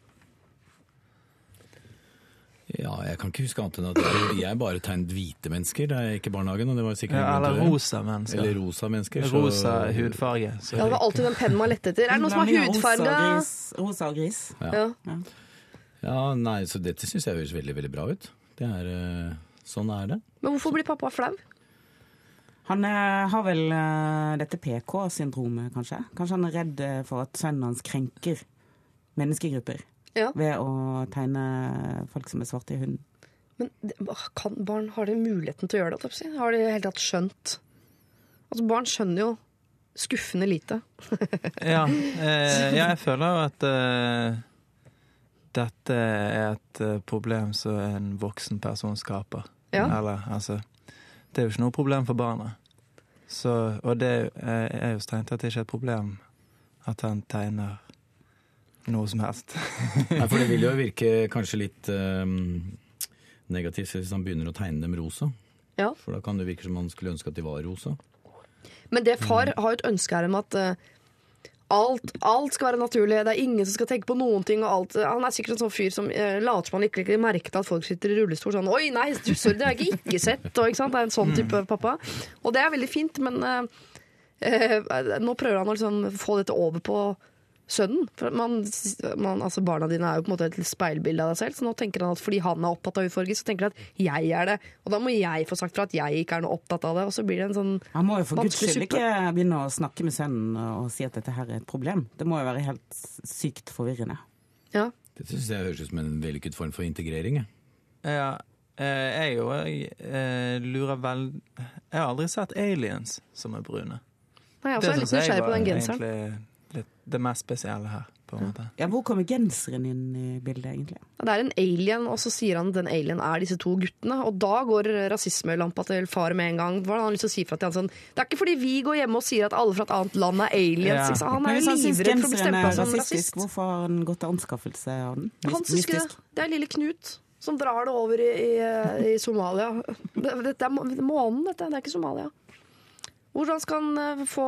Speaker 9: Ja, jeg kan ikke huske annet enn at jeg, bare tegnet hvite mennesker da jeg gikk i barnehagen. og det var sikkert
Speaker 12: Ja, eller rosa mennesker.
Speaker 9: Eller rosa mennesker. så-
Speaker 12: Rosa hudfarge. Så
Speaker 3: Ja, det var alltid den pennen man lette etter. Er det noen som har hudfarge?
Speaker 8: Rosa og gris.
Speaker 3: Ja.
Speaker 9: Ja, nei, så dette syns jeg høres veldig, veldig bra ut. Det er, eh, sånn er det.
Speaker 3: Men hvorfor blir pappa flau?
Speaker 8: Han eh, har vel eh, dette PK-syndromet, kanskje. Kanskje han er redd eh, for at sønnen hans krenker menneskegrupper
Speaker 3: Ja.
Speaker 8: ved å tegne folk som er svarte i hunden.
Speaker 3: Men kan barn, har de muligheten til å gjøre det? Har de i det hele tatt skjønt Altså, Barn skjønner jo skuffende lite.
Speaker 12: Ja, eh, ja, jeg føler jo at eh, dette er et problem som en voksen person skaper.
Speaker 3: Ja.
Speaker 12: Eller, altså Det er jo ikke noe problem for barna. Så, og det er er jo strengt tatt ikke et problem at han tegner noe som helst.
Speaker 9: Nei, for det vil jo virke kanskje litt um, negativt hvis han begynner å tegne dem rosa.
Speaker 3: Ja.
Speaker 9: For da kan det virke som han skulle ønske at de var rosa.
Speaker 3: Men det far har jo et ønske her om at eh, alt, alt skal være naturlig. Det er ingen som skal tenke på noen ting. Og alt. Han er sikkert en sånn fyr som uh, later som han ikke legger merke til at folk sitter i rullestol. Sånn 'oi, nei, du, sorry, det har jeg ikke, ikke sett'. Og, ikke? Det er en sånn type pappa. Og det er veldig fint, men eh, eh, nå prøver han å liksom få dette over på sønnen. For man, man, altså Barna dine er jo på en måte et speilbilde av deg selv, så nå tenker han at fordi han er opptatt av hudfarge, så tenker han at jeg er det. Og da må jeg få sagt fra at jeg ikke er noe opptatt av det, og så blir det en sånn
Speaker 8: Han må jo for guds skyld ikke begynne å snakke med sønnen og si at dette her er et problem. Det må jo være helt sykt forvirrende.
Speaker 3: Ja.
Speaker 9: Det syns jeg høres ut som en vellykket form for integrering. jeg.
Speaker 12: Ja, eh, jeg jo jeg, eh, lurer vel Jeg har aldri sett aliens som er brune.
Speaker 3: Nei, jeg også er litt nysgjerrig på den genseren.
Speaker 12: egentlig litt det mest spesielle her, på en måte.
Speaker 8: Ja, Hvor kommer genseren inn i bildet, egentlig?
Speaker 3: Det er en alien, og så sier han at den alien er disse to guttene. Og da går rasismelampa til far med en gang. Hva har han lyst til å si fra til han sånn Det er ikke fordi vi går hjemme og sier at alle fra et annet land er aliens.
Speaker 12: Ja.
Speaker 3: Han er jo livredd for å bli
Speaker 8: seg
Speaker 3: stempla som
Speaker 8: rasistisk,
Speaker 3: rasist.
Speaker 8: hvorfor har han gått til anskaffelse av den?
Speaker 3: Han syns ikke det. Det er lille Knut som drar det over i, i, i Somalia. Det, dette er månen, dette. Det er ikke Somalia. Hvordan skal han eh, få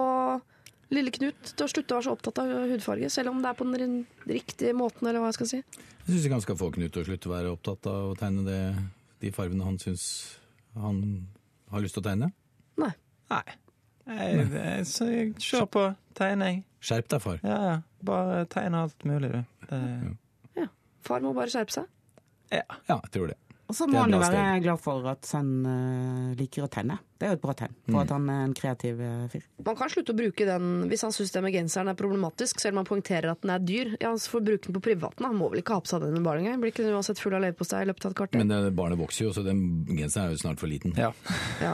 Speaker 3: lille Knut til å slutte å være så opptatt av hudfarge, selv om det er på den riktige måten, eller hva jeg skal si?
Speaker 9: Jeg syns ikke han skal få Knut til å slutte å være opptatt av å tegne det, de fargene han syns han har lyst til å tegne.
Speaker 3: Nei.
Speaker 12: Nei. Jeg, jeg, så jeg kjør på tegning.
Speaker 9: Skjerp deg, far.
Speaker 12: Ja, ja. Bare tegn alt mulig, du. Det,
Speaker 3: Far må bare skjerpe seg.
Speaker 9: Ja, jeg tror det.
Speaker 8: Og så må han jo være glad for at sønnen eh, liker å tenne. Det er jo et bra tegn for
Speaker 9: Mm.
Speaker 8: at han er en kreativ eh, fyr.
Speaker 3: Man kan slutte å bruke den hvis han syns det med genseren er problematisk, selv om han poengterer at den er dyr. Ja, så får bruke den på privaten. Han må vel ikke ha på seg den med barn engang? Blir ikke den uansett full av leverpostei i løpet av et kvarter?
Speaker 9: Men det, barnet vokser jo, så den genseren er jo snart for liten.
Speaker 12: ja.
Speaker 3: Ja.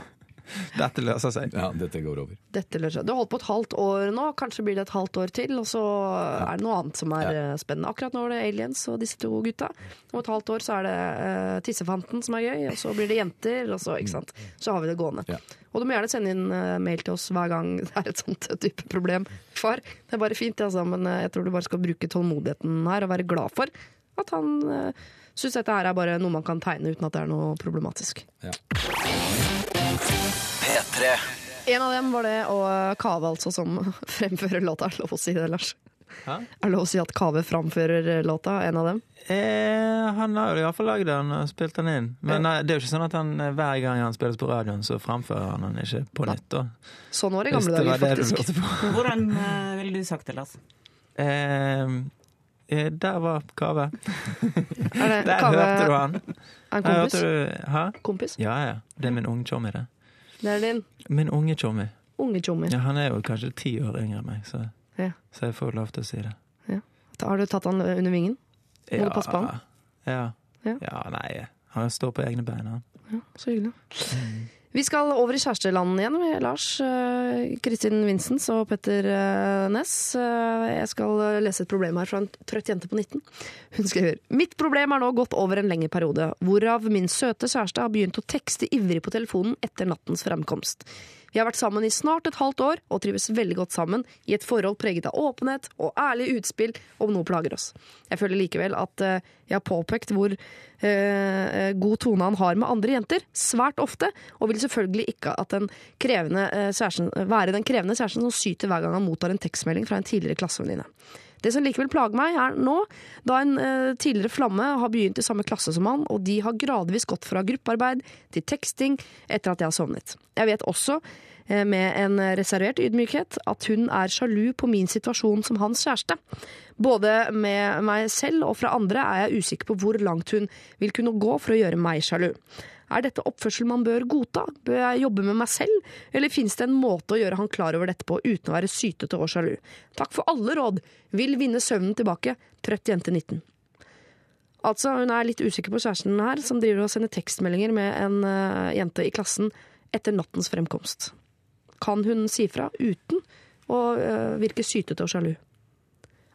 Speaker 12: Dette løser seg.
Speaker 9: Ja, dette går over.
Speaker 3: Dette løser seg. Du har holdt på et halvt år nå, kanskje blir det et halvt år til, og så er det noe annet som er ja. spennende. Akkurat nå er det aliens og disse to gutta. Om et halvt år så er det uh, tissefanten som er gøy, og så blir det jenter, og så, ikke sant. Så har vi det gående.
Speaker 9: Ja.
Speaker 3: Og du må gjerne sende inn eh, mail til oss hver gang det er et sånt type problem, far. Det er bare fint, altså, men eh, jeg tror du bare skal bruke tålmodigheten her og være glad for at han uh, syns dette her er bare noe man kan tegne uten at det er noe problematisk.
Speaker 1: P3.
Speaker 3: En av dem var det, og Kave altså som fremfører låta. Er lov å si det, Lars?
Speaker 12: Hæ?
Speaker 3: Er lov å si at Kave framfører låta, en av dem?
Speaker 12: Eh, han har jo iallfall lagd den og spilt den inn. Men nei, det er jo ikke sånn at han eh, hver gang han spilles på radioen, så framfører han den ikke på nytt. da.
Speaker 3: Sånn var det i gamle dager, faktisk.
Speaker 8: Hvordan eh, ville du sagt det, Lars?
Speaker 12: Eh, eh, der var Kave.
Speaker 3: Er det,
Speaker 12: Der
Speaker 3: Kave
Speaker 12: hørte du han.
Speaker 3: en kompis?
Speaker 12: hørte du?
Speaker 3: Kompis?
Speaker 12: Ja, ja. Det er min unge tjommi, det.
Speaker 3: Det er din
Speaker 12: Min unge tjommi.
Speaker 3: unge.
Speaker 12: Ja, han er jo kanskje ti år yngre enn meg, så,
Speaker 3: Ja.
Speaker 12: så jeg får lov til å si det.
Speaker 3: Har du tatt han under vingen? Må du passe på han?
Speaker 12: Ja.
Speaker 3: Ja.
Speaker 12: ja. nei. Han står på egne bein, han.
Speaker 3: Så hyggelig. Vi skal over i kjæresteland igjen med Lars, eh, Kristin Vinsens og Petter eh, Næss. Eh, jeg skal lese et problem her fra en trøtt jente på 19. Hun skriver Mitt problem er nå gått over en lengre periode, hvorav min søte kjæreste har begynt å tekste ivrig på telefonen etter nattens fremkomst. Vi har vært sammen i snart et halvt år og trives veldig godt sammen i et forhold preget av åpenhet og ærlige utspill om noe plager oss. Jeg føler likevel at eh, jeg har påpekt hvor eh, god tone han har med andre jenter, svært ofte, og vil selvfølgelig ikke at den krevende, eh, kjæresten, være den krevende kjæresten som syter hver gang han mottar en tekstmelding fra en tidligere klassevenninne. Det som likevel plager meg, er nå, da en eh, tidligere flamme har begynt i samme klasse som han, og de har gradvis gått fra gruppearbeid til teksting etter at jeg har sovnet. Jeg vet også, eh, med en reservert ydmykhet, at hun er sjalu på min situasjon som hans kjæreste. Både med meg selv og fra andre er jeg usikker på hvor langt hun vil kunne gå for å gjøre meg sjalu. Er dette oppførsel man bør godta? Bør jeg jobbe med meg selv? Eller finnes det en måte å gjøre han klar over dette på uten å være sytete og sjalu? Takk for alle råd. Vil vinne søvnen tilbake. Trøtt jente 19. Altså, hun er litt usikker på kjæresten her, som driver og sender tekstmeldinger med en uh, jente i klassen etter nattens fremkomst. Kan hun si fra uten å uh, virke sytete og sjalu?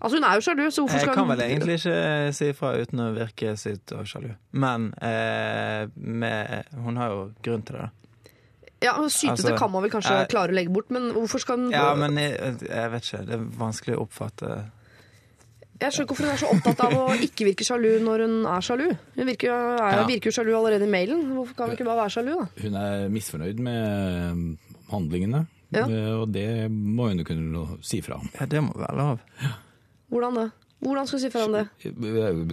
Speaker 3: Altså, hun er jo sjalu, så hvorfor skal hun Jeg kan
Speaker 12: vel egentlig ikke si ifra uten å virke sykt og sjalu. Men eh, med, hun har jo grunn til det. da.
Speaker 3: Ja, Sytete
Speaker 12: Altså,
Speaker 3: kan man vel kanskje
Speaker 12: jeg-
Speaker 3: klare å legge bort, men hvorfor skal hun
Speaker 12: Ja, men jeg, jeg vet ikke. Det er vanskelig å oppfatte
Speaker 3: Jeg skjønner ikke hvorfor hun er så opptatt av å ikke virke sjalu når hun er sjalu. Hun virker, er,
Speaker 9: Ja.
Speaker 3: virker jo sjalu allerede i mailen. Hvorfor kan hun ikke bare være sjalu, da?
Speaker 9: Hun er misfornøyd med handlingene,
Speaker 3: Ja.
Speaker 9: og det må hun jo kunne si fra om.
Speaker 12: Ja, det må være lov.
Speaker 3: Hvordan det? Hvordan skal hun si fra om det?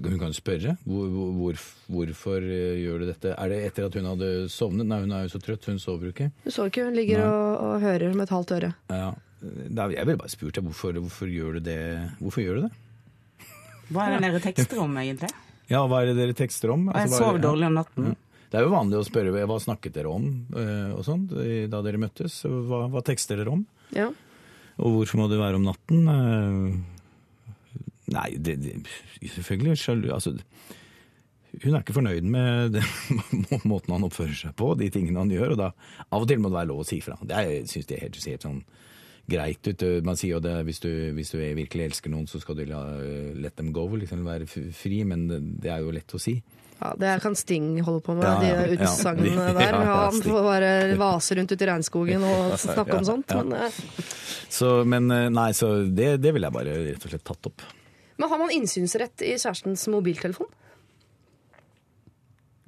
Speaker 9: Hun kan spørre hvor, hvor, hvorfor eh, gjør du dette. Er det etter at hun hadde sovnet? Nei, hun er jo så trøtt, hun sover jo ikke.
Speaker 3: Hun sover ikke, hun ligger og, og hører med et halvt øre.
Speaker 9: Ja. Da- Jeg ville bare spurt deg hvorfor, hvorfor gjør du det? Hvorfor gjør du det?
Speaker 8: Hva er det dere tekster om, egentlig?
Speaker 9: Ja, hva er det dere tekster om?
Speaker 8: Altså, jeg
Speaker 9: sover er
Speaker 8: sov dårlig om natten.
Speaker 9: Det er jo vanlig å spørre hva snakket dere om eh, og sånt, da dere møttes. Hva, hva tekster dere om?
Speaker 3: Ja.
Speaker 9: Og hvorfor må det være om natten? Nei, det, det, selvfølgelig sjalu altså, Hun er ikke fornøyd med det, måten han oppfører seg på, de tingene han gjør. og da Av og til må det være lov å si fra. Det syns Jeg syns det helt, helt sånn greit ut. Man sier jo det hvis du, hvis du virkelig elsker noen, så skal du la let them go, liksom være fri, men det, er jo lett å si.
Speaker 3: ja, Det kan Sting holde på med,
Speaker 9: Ja, ja,
Speaker 3: de utsagnene
Speaker 9: Ja,
Speaker 3: der. Han får bare vase rundt ute i regnskogen og snakke om sånt. Men, eh,
Speaker 9: Så, men eh, nei, så det, det ville jeg bare rett og slett tatt opp.
Speaker 3: Men har man innsynsrett i kjærestens mobiltelefon?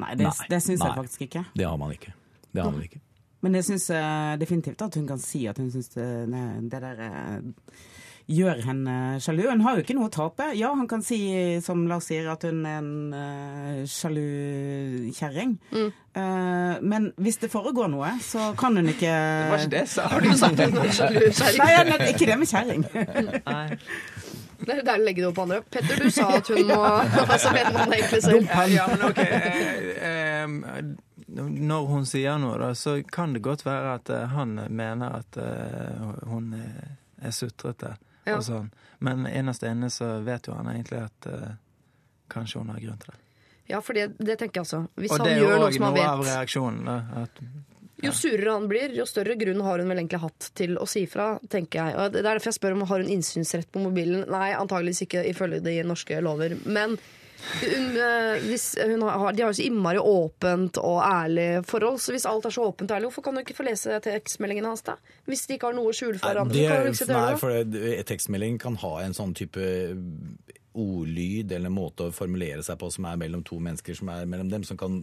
Speaker 8: Nei, det,
Speaker 9: Nei.
Speaker 8: det syns jeg faktisk ikke.
Speaker 9: Det har man ikke. Det har man ikke.
Speaker 8: Men jeg syns definitivt at hun kan si at hun syns det, det der eh, gjør henne sjalu. Hun har jo ikke noe å tape. Ja, han kan si, som Lars sier, at hun er en uh, sjalu kjerring.
Speaker 3: Mm.
Speaker 8: Uh, men hvis det foregår noe, så kan hun ikke
Speaker 12: Det var ikke det jeg sa.
Speaker 3: Har du sagt at hun er sjalu kjerring?
Speaker 8: Nei, ikke det med kjerring.
Speaker 3: Det er der du legger det opp på andre. Petter, du sa at hun må Altså, mener det egentlig selv?
Speaker 12: Ja, men ok. eh, eh, Når hun sier noe, da, så kan det godt være at eh, han mener at eh, hun er, sutrete
Speaker 3: Ja.
Speaker 12: og sånn. Men innerst inne så vet jo han egentlig at eh, kanskje hun har grunn til det.
Speaker 3: Ja, for det, det tenker jeg også. Hvis
Speaker 12: Og
Speaker 3: han
Speaker 12: det er jo
Speaker 3: vet. noe
Speaker 12: det
Speaker 3: er òg
Speaker 12: noe av reaksjonen. Da, at,
Speaker 3: Jo surere han blir, jo større grunn har hun vel egentlig hatt til å si fra, tenker jeg. Og det er derfor jeg spør om har hun innsynsrett på mobilen. Nei, antageligvis ikke ifølge de norske lover. Men hun, eh, hvis hun har, de har jo så innmari åpent og ærlig forhold, så hvis alt er så åpent og ærlig, hvorfor kan du ikke få lese tekstmeldingene hans da? Hvis de ikke har noe å skjule for hverandre,
Speaker 9: Det,
Speaker 3: sitte og
Speaker 9: nei, for tekstmelding kan ha en sånn type ordlyd eller en måte å formulere seg på som er mellom to mennesker som er mellom dem, som kan,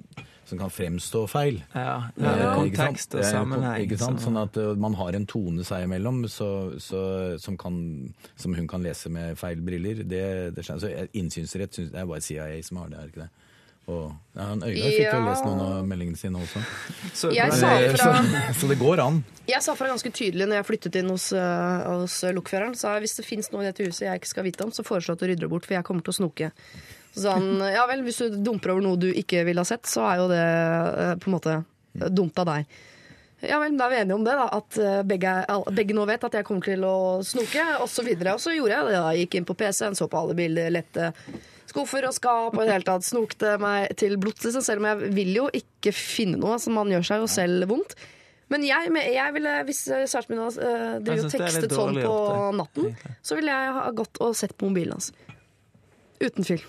Speaker 9: som kan fremstå feil.
Speaker 12: ja,
Speaker 9: ja, ikke
Speaker 12: kontekst og
Speaker 9: Eh,
Speaker 12: sammenheng.
Speaker 9: Ikke sant? Sånn at eh, man har en tone seg imellom så, så, som, kan, som hun kan lese med feil briller. Det, det skjønner. Så eh, Innsynsrett synes, det er bare CIA som har det, er ikke det? Og ja, han Øygarden fikk jo lest noen av meldingene sine også.
Speaker 12: så-
Speaker 3: Jeg sa
Speaker 9: Eh,
Speaker 3: fra-
Speaker 9: Så, så det går an.
Speaker 3: Jeg sa fra ganske tydelig når jeg flyttet inn hos, uh, hos lokføreren. Sa jeg, hvis det fins noe i dette huset jeg ikke skal vite om, så foreslå at du rydder det bort, for jeg kommer til å snoke. Så sa han ja vel, hvis du dumper over noe du ikke ville ha sett, så er jo det eh, på en måte eh, dumt av deg. Ja vel, da er vi enige om det, da. At eh, begge, begge nå vet at jeg kommer til å snoke, osv. Og så gjorde jeg det. da. Gikk inn på PC-en, så på alle bilder, lette skuffer og skap og i det hele tatt snokte meg til blods, liksom, selv om jeg vil jo ikke finne noe. Altså, man gjør seg jo selv vondt. Men jeg, men jeg ville, hvis eh, kjæresten min hadde uh, drevet og tekstet sånn på natten, så ville jeg ha gått og sett på mobilen hans. Uten fyll.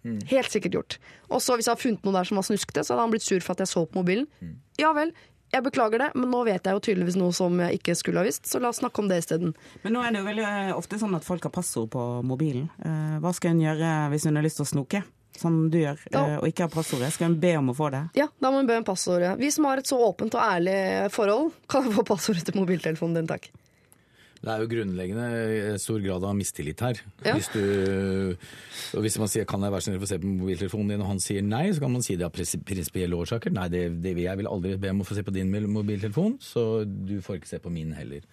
Speaker 12: Mm.
Speaker 3: Helt sikkert gjort. Og så hvis jeg hadde funnet noe der som var snuskete, så hadde han blitt sur for at jeg så på mobilen.
Speaker 12: Mm.
Speaker 3: Ja vel, jeg beklager det, men nå vet jeg jo tydeligvis noe som jeg ikke skulle ha visst, så la oss snakke om det isteden.
Speaker 8: Men nå er det jo veldig eh, ofte sånn at folk har passord på mobilen. Eh, Hva skal hun gjøre hvis hun har lyst til å snoke, som du gjør,
Speaker 3: Da-
Speaker 8: eh, og ikke har passordet? Skal hun be om å få det?
Speaker 3: Ja, da må hun be om passordet. Vi som har et så åpent og ærlig forhold, kan få passordet til mobiltelefonen din, takk.
Speaker 9: Det er jo grunnleggende stor grad av mistillit her.
Speaker 3: Ja.
Speaker 9: Hvis, du, og hvis man sier 'kan jeg være snill få se på mobiltelefonen din', og han sier nei, så kan man si det av prinsipielle årsaker. Nei, det, det, jeg vil aldri be om å få se på din mobiltelefon, så du får ikke se på min heller.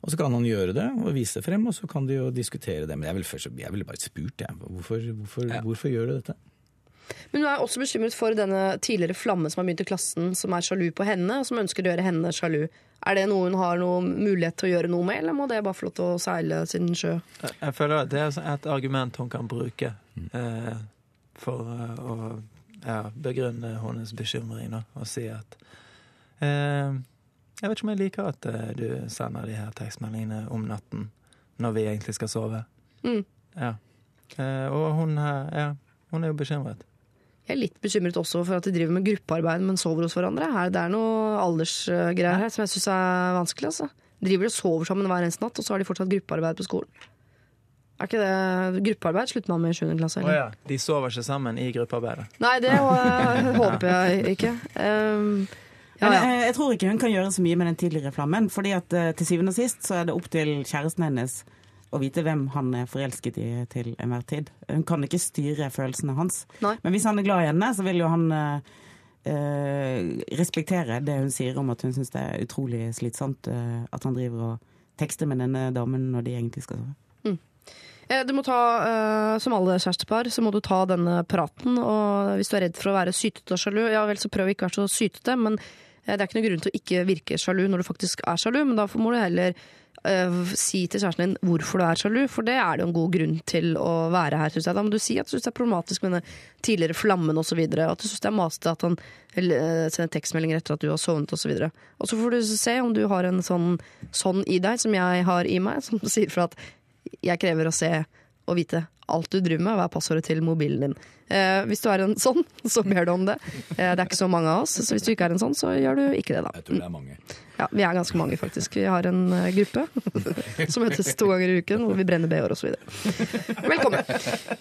Speaker 9: Og så kan han gjøre det og vise det frem, og så kan de jo diskutere det. Men jeg ville først, jeg ville bare spurt, jeg. Hvorfor, hvorfor, hvorfor gjør du dette?
Speaker 3: Men hun er også bekymret for denne tidligere flamme som har begynt i klassen, som er sjalu på henne, og som ønsker å gjøre henne sjalu. Er det noe hun har noen mulighet til å gjøre noe med, eller må det bare få lov til å seile sin sjø?
Speaker 12: Jeg- føler at det er et argument hun kan bruke eh, for eh, å ja, begrunne hennes bekymring. Og si at eh, Jeg vet ikke om jeg liker at eh, du sender de her tekstmeldingene om natten når vi egentlig skal sove.
Speaker 3: Mm.
Speaker 12: Ja. Eh, og hun, her, ja, hun er jo bekymret.
Speaker 3: Jeg er litt bekymret også for at de driver med gruppearbeid, men sover hos hverandre. Her, det er noe aldersgreier her som jeg syns er vanskelig. Altså. Driver og sover sammen hver eneste natt, og så har de fortsatt gruppearbeid på skolen. Er ikke det gruppearbeid slutter man med i 7. klasse? Eller?
Speaker 12: De sover ikke sammen i gruppearbeidet.
Speaker 3: Nei, det håper jeg ikke. Um, ja, ja.
Speaker 8: eh, jeg tror ikke hun kan gjøre så mye med den tidligere flammen. fordi at eh, til syvende og sist så er det opp til kjæresten hennes å vite hvem han er forelsket i til enhver tid. Hun kan ikke styre følelsene hans.
Speaker 3: Nei.
Speaker 8: Men hvis han er glad i henne, så vil jo han eh, eh, respektere det hun sier om at hun syns det er utrolig slitsomt eh, at han driver og tekster med denne damen når de egentlig skal sove.
Speaker 3: Mm. Du må ta, eh, Som alle kjærestepar så må du ta denne praten. og Hvis du er redd for å være sytete og sjalu, ja vel, så prøv ikke å være så sytete. Men eh, det er ikke noen grunn til å ikke virke sjalu når du faktisk er sjalu. Men da må du heller eh, si til kjæresten din hvorfor du er sjalu, for det er det jo en god grunn til å være her. Synes jeg. Da må du si at du syns det er problematisk med den tidligere flammen osv. At du syns det er masete at han eh, sender tekstmeldinger etter at du har sovnet osv. Og så får du se om du har en sånn, sånn i deg som jeg har i meg, som sier fra at jeg krever å se og vite alt du driver med, hva er passordet til mobilen din. Eh, hvis du er en sånn, så ber du om det. Eh, det er ikke så mange av oss, så hvis du ikke er en sånn, så gjør du ikke det, da.
Speaker 9: Jeg tror det er mange.
Speaker 3: Ja, Vi er ganske mange, faktisk. Vi har en eh, gruppe som møtes to ganger i uken, hvor vi brenner BH-er osv. Velkommen.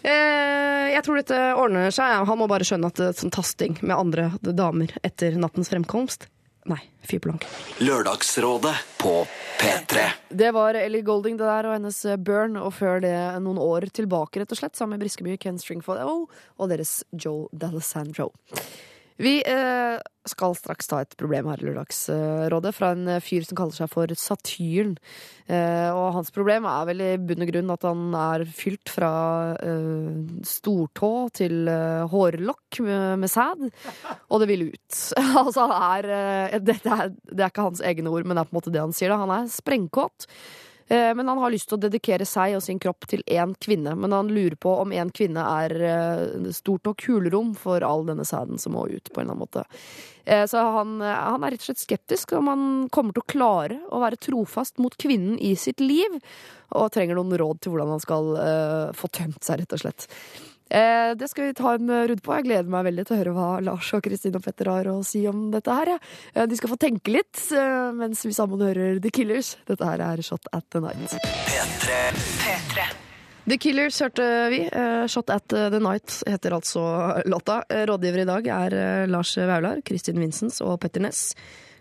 Speaker 3: Eh, jeg tror dette ordner seg. Han må bare skjønne at det sånn tasting med andre damer etter nattens fremkomst Nei, Fyrblank.
Speaker 1: Lørdagsrådet på P3.
Speaker 3: Det var Ellie Golding det der, og hennes eh, Burn, og før det noen år tilbake, rett og slett, sammen med Briskeby, Ken Stringfold O og deres Joe D'Alessandro. Vi eh, skal straks ta et problem her i Lørdagsrådet fra en eh, fyr som kaller seg for Satyren. Eh, og hans problem er vel i bunn og grunn at han er fylt fra eh, stortå til eh, hårlokk med, med sæd, og det vil ut. altså han er, eh, det er Det er ikke hans egne ord, men det er på en måte det han sier. da. Han er sprengkåt. Eh, Men han har lyst til å dedikere seg og sin kropp til én kvinne. Men han lurer på om én kvinne er eh, stort nok hulrom for all denne sæden som må ut, på en eller annen måte. Eh, Så han, han er rett og slett skeptisk om han kommer til å klare å være trofast mot kvinnen i sitt liv, og trenger noen råd til hvordan han skal få tømt seg, rett og slett. Eh, Det skal vi ta en runde på. Jeg gleder meg veldig til å høre hva Lars og Kristin og Petter har å si om dette her. Ja. Eh, De skal få tenke litt eh, mens vi sammen hører The Killers. Dette her er Shot at the Night. The Killers hørte vi. Eh, Shot at the Night heter altså låta. Eh, Rådgiver i dag er eh, Lars Vaular, Kristin Vincents og Petter Ness.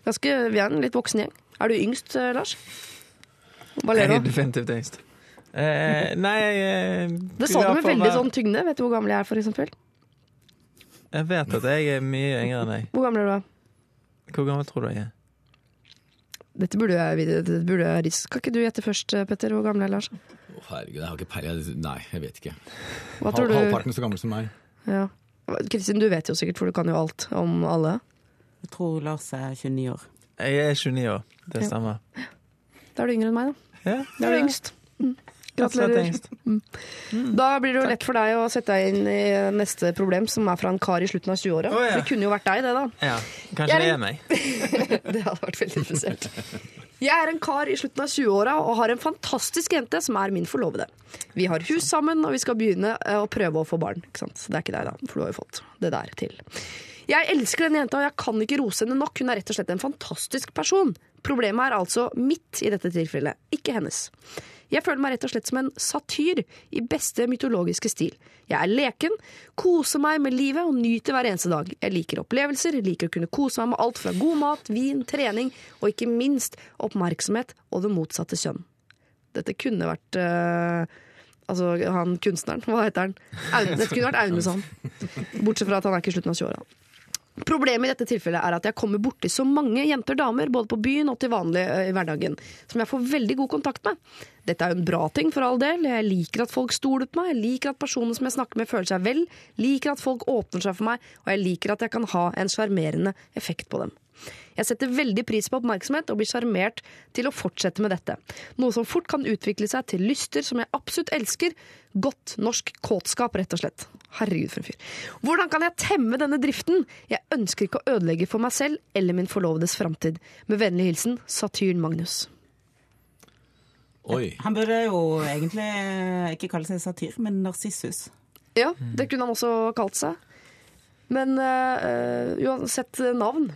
Speaker 3: Ganske, vi er en litt voksen gjeng. Er du yngst, eh, Lars? Hva ler
Speaker 12: Jeg er
Speaker 3: du av?
Speaker 12: definitivt yngst. Eh, nei, jeg eh,
Speaker 3: Det sa du med veldig sånn tyngde. Vet du hvor gammel jeg er, for eksempel?
Speaker 12: Jeg vet at jeg er mye yngre enn deg.
Speaker 3: Hvor gammel er du? da?
Speaker 12: Hvor gammel tror du jeg er?
Speaker 3: Dette burde jeg vite. Dette burde jeg Kan ikke du gjette først, Petter? Hvor gammel er Lars?
Speaker 9: Å, herregud, jeg har ikke peiling. Nei, jeg vet ikke.
Speaker 3: Hva
Speaker 9: Hal
Speaker 3: tror du?
Speaker 9: Halvparten så gammel som meg.
Speaker 3: Ja. Kristin, du vet jo sikkert, for du kan jo alt om alle.
Speaker 8: Jeg tror Lars er 29 år.
Speaker 12: Jeg er 29 år, det
Speaker 3: Ja.
Speaker 12: stemmer.
Speaker 3: Da er du yngre enn meg, da.
Speaker 12: Ja,
Speaker 3: Da er du yngst. Mm.
Speaker 12: Gratulerer.
Speaker 3: Gratulerer. Da blir det jo lett for deg å sette deg inn i neste problem, som er fra en kar i slutten av 20-åra.
Speaker 12: Oh, ja.
Speaker 3: Det kunne jo vært deg, det, da.
Speaker 12: Ja, kanskje det
Speaker 3: er-
Speaker 12: er meg.
Speaker 3: Det hadde vært veldig interessert. Jeg er en kar i slutten av 20-åra og har en fantastisk jente som er min forlovede. Vi har hus sammen, og vi skal begynne eh, å prøve å få barn. Ikke sant? Det er ikke deg, da, for du har jo fått det der til. Jeg elsker denne jenta, og jeg kan ikke rose henne nok. Hun er rett og slett en fantastisk person. Problemet er altså mitt i dette tilfellet, ikke hennes. Jeg føler meg rett og slett som en satyr i beste mytologiske stil. Jeg er leken, koser meg med livet og nyter hver eneste dag. Jeg liker opplevelser, liker å kunne kose meg med alt fra god mat, vin, trening og ikke minst oppmerksomhet og det motsatte kjønn. Dette kunne vært uh, Altså, han kunstneren, hva heter han? Aune, dette kunne vært Aune sånn. Bortsett fra at han er ikke i slutten av 20-åra. Problemet i dette tilfellet er at jeg kommer borti så mange jenter og damer, både på byen og til vanlig eh, i hverdagen, som jeg får veldig god kontakt med. Dette er jo en bra ting for all del. Jeg liker at folk stoler på meg, jeg liker at personene som jeg snakker med føler seg vel, liker at folk åpner seg for meg, og jeg liker at jeg kan ha en sjarmerende effekt på dem. Jeg setter veldig pris på oppmerksomhet og blir sjarmert til å fortsette med dette. Noe som fort kan utvikle seg til lyster som jeg absolutt elsker. Godt norsk kåtskap, rett og slett. Herregud, for en fyr. Hvordan kan jeg temme denne driften? Jeg ønsker ikke å ødelegge for meg selv eller min forlovedes framtid. Med vennlig hilsen Satyrn Magnus.
Speaker 9: Oi.
Speaker 8: Han burde jo egentlig ikke kalle seg satyr, men narsissus.
Speaker 3: Ja, det kunne han også kalt seg. Men øh, uansett navn,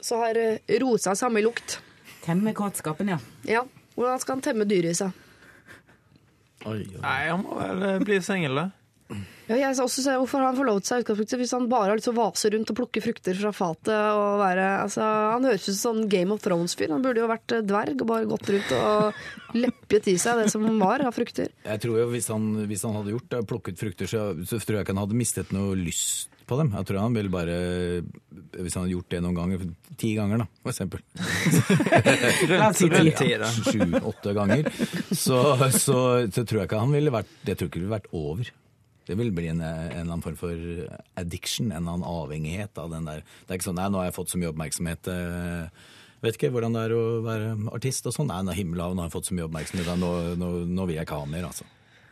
Speaker 3: så har øh, rosa samme lukt.
Speaker 8: Temme kåtskapen, ja.
Speaker 3: Ja, Hvordan skal han temme dyret i seg?
Speaker 9: Oi, oi.
Speaker 12: Nei, han må vel eh, bli singel, da.
Speaker 3: Ja, jeg skal også se Hvorfor har han forlovet seg utgangspunktet hvis han bare har lyst til å vase rundt og plukke frukter fra fatet og være altså, Han høres ut som sånn Game of Thrones-fyr. Han burde jo vært eh, dverg og bare gått rundt og leppet i seg det som var av frukter.
Speaker 9: Jeg tror jo hvis han, hvis han hadde gjort det, plukket frukter, så, så tror jeg ikke han hadde mistet noe lyst på dem. Jeg tror han ville bare Hvis han hadde gjort det noen ganger, ti ganger da, for eksempel.
Speaker 12: Rundt ti, da.
Speaker 9: Sju-åtte ganger. Så, så, så tror jeg ikke han ville vært Det tror jeg ikke ville vært over. Det vil bli en, en eller annen form for addiction, en eller annen avhengighet av den der. Det er ikke sånn nei, nå har jeg fått så mye oppmerksomhet. eh, Vet ikke hvordan det er å være artist og sånn. Nei, nå himmel av, nå har jeg fått så mye oppmerksomhet. Nå, nå, nå vil jeg ikke ha mer, altså.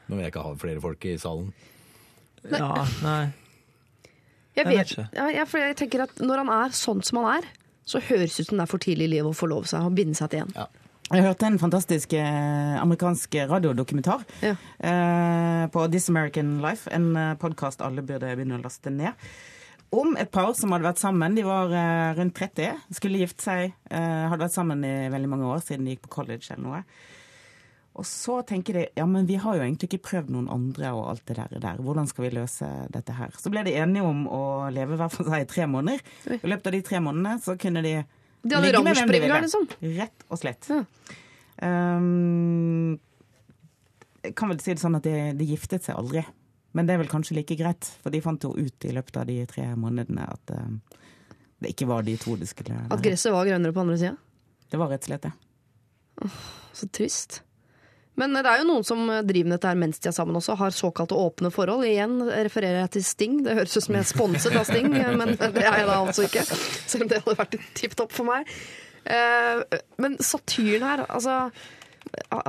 Speaker 9: Nå vil jeg ikke ha flere folk i salen.
Speaker 12: Ja, nei.
Speaker 3: Jeg,
Speaker 12: Jeg vet
Speaker 3: vet,
Speaker 12: ikke.
Speaker 3: ja, jeg, for jeg tenker at Når han er sånn som han er, så høres det ut som det er for tidlig i livet å forlove seg og binde seg til en.
Speaker 8: Jeg hørte en fantastisk eh, amerikansk radiodokumentar
Speaker 3: Ja.
Speaker 8: eh, på This American Life, en eh, podkast alle burde begynne å laste ned. Om et par som hadde vært sammen. De var eh, rundt 30, skulle gifte seg. Eh, hadde vært sammen i veldig mange år, siden de gikk på college eller noe. Og så tenker de ja, men vi har jo egentlig ikke prøvd noen andre og alt det der. der. Hvordan skal vi løse dette her? Så ble de enige om å leve hver for seg i tre måneder. I løpet av de tre månedene så kunne de
Speaker 3: De
Speaker 8: Ligge med hvem de ville.
Speaker 3: liksom.
Speaker 8: Rett og slett.
Speaker 3: Ja.
Speaker 8: Um, jeg kan vel si det sånn at de, de giftet seg aldri. Men det er vel kanskje like greit, for de fant jo ut i løpet av de tre månedene at um, det ikke var de to de skulle
Speaker 3: At gresset var grønnere på andre sida.
Speaker 8: Det var rett og slett det.
Speaker 3: Så trist. Men det er jo noen som driver dette her mens de er sammen også, har såkalte åpne forhold. Igjen refererer jeg til Sting. Det høres ut som jeg er sponset av Sting, men det er jeg da altså ikke. Selv om det hadde vært tipp topp for meg. Eh, Men Satyren her, altså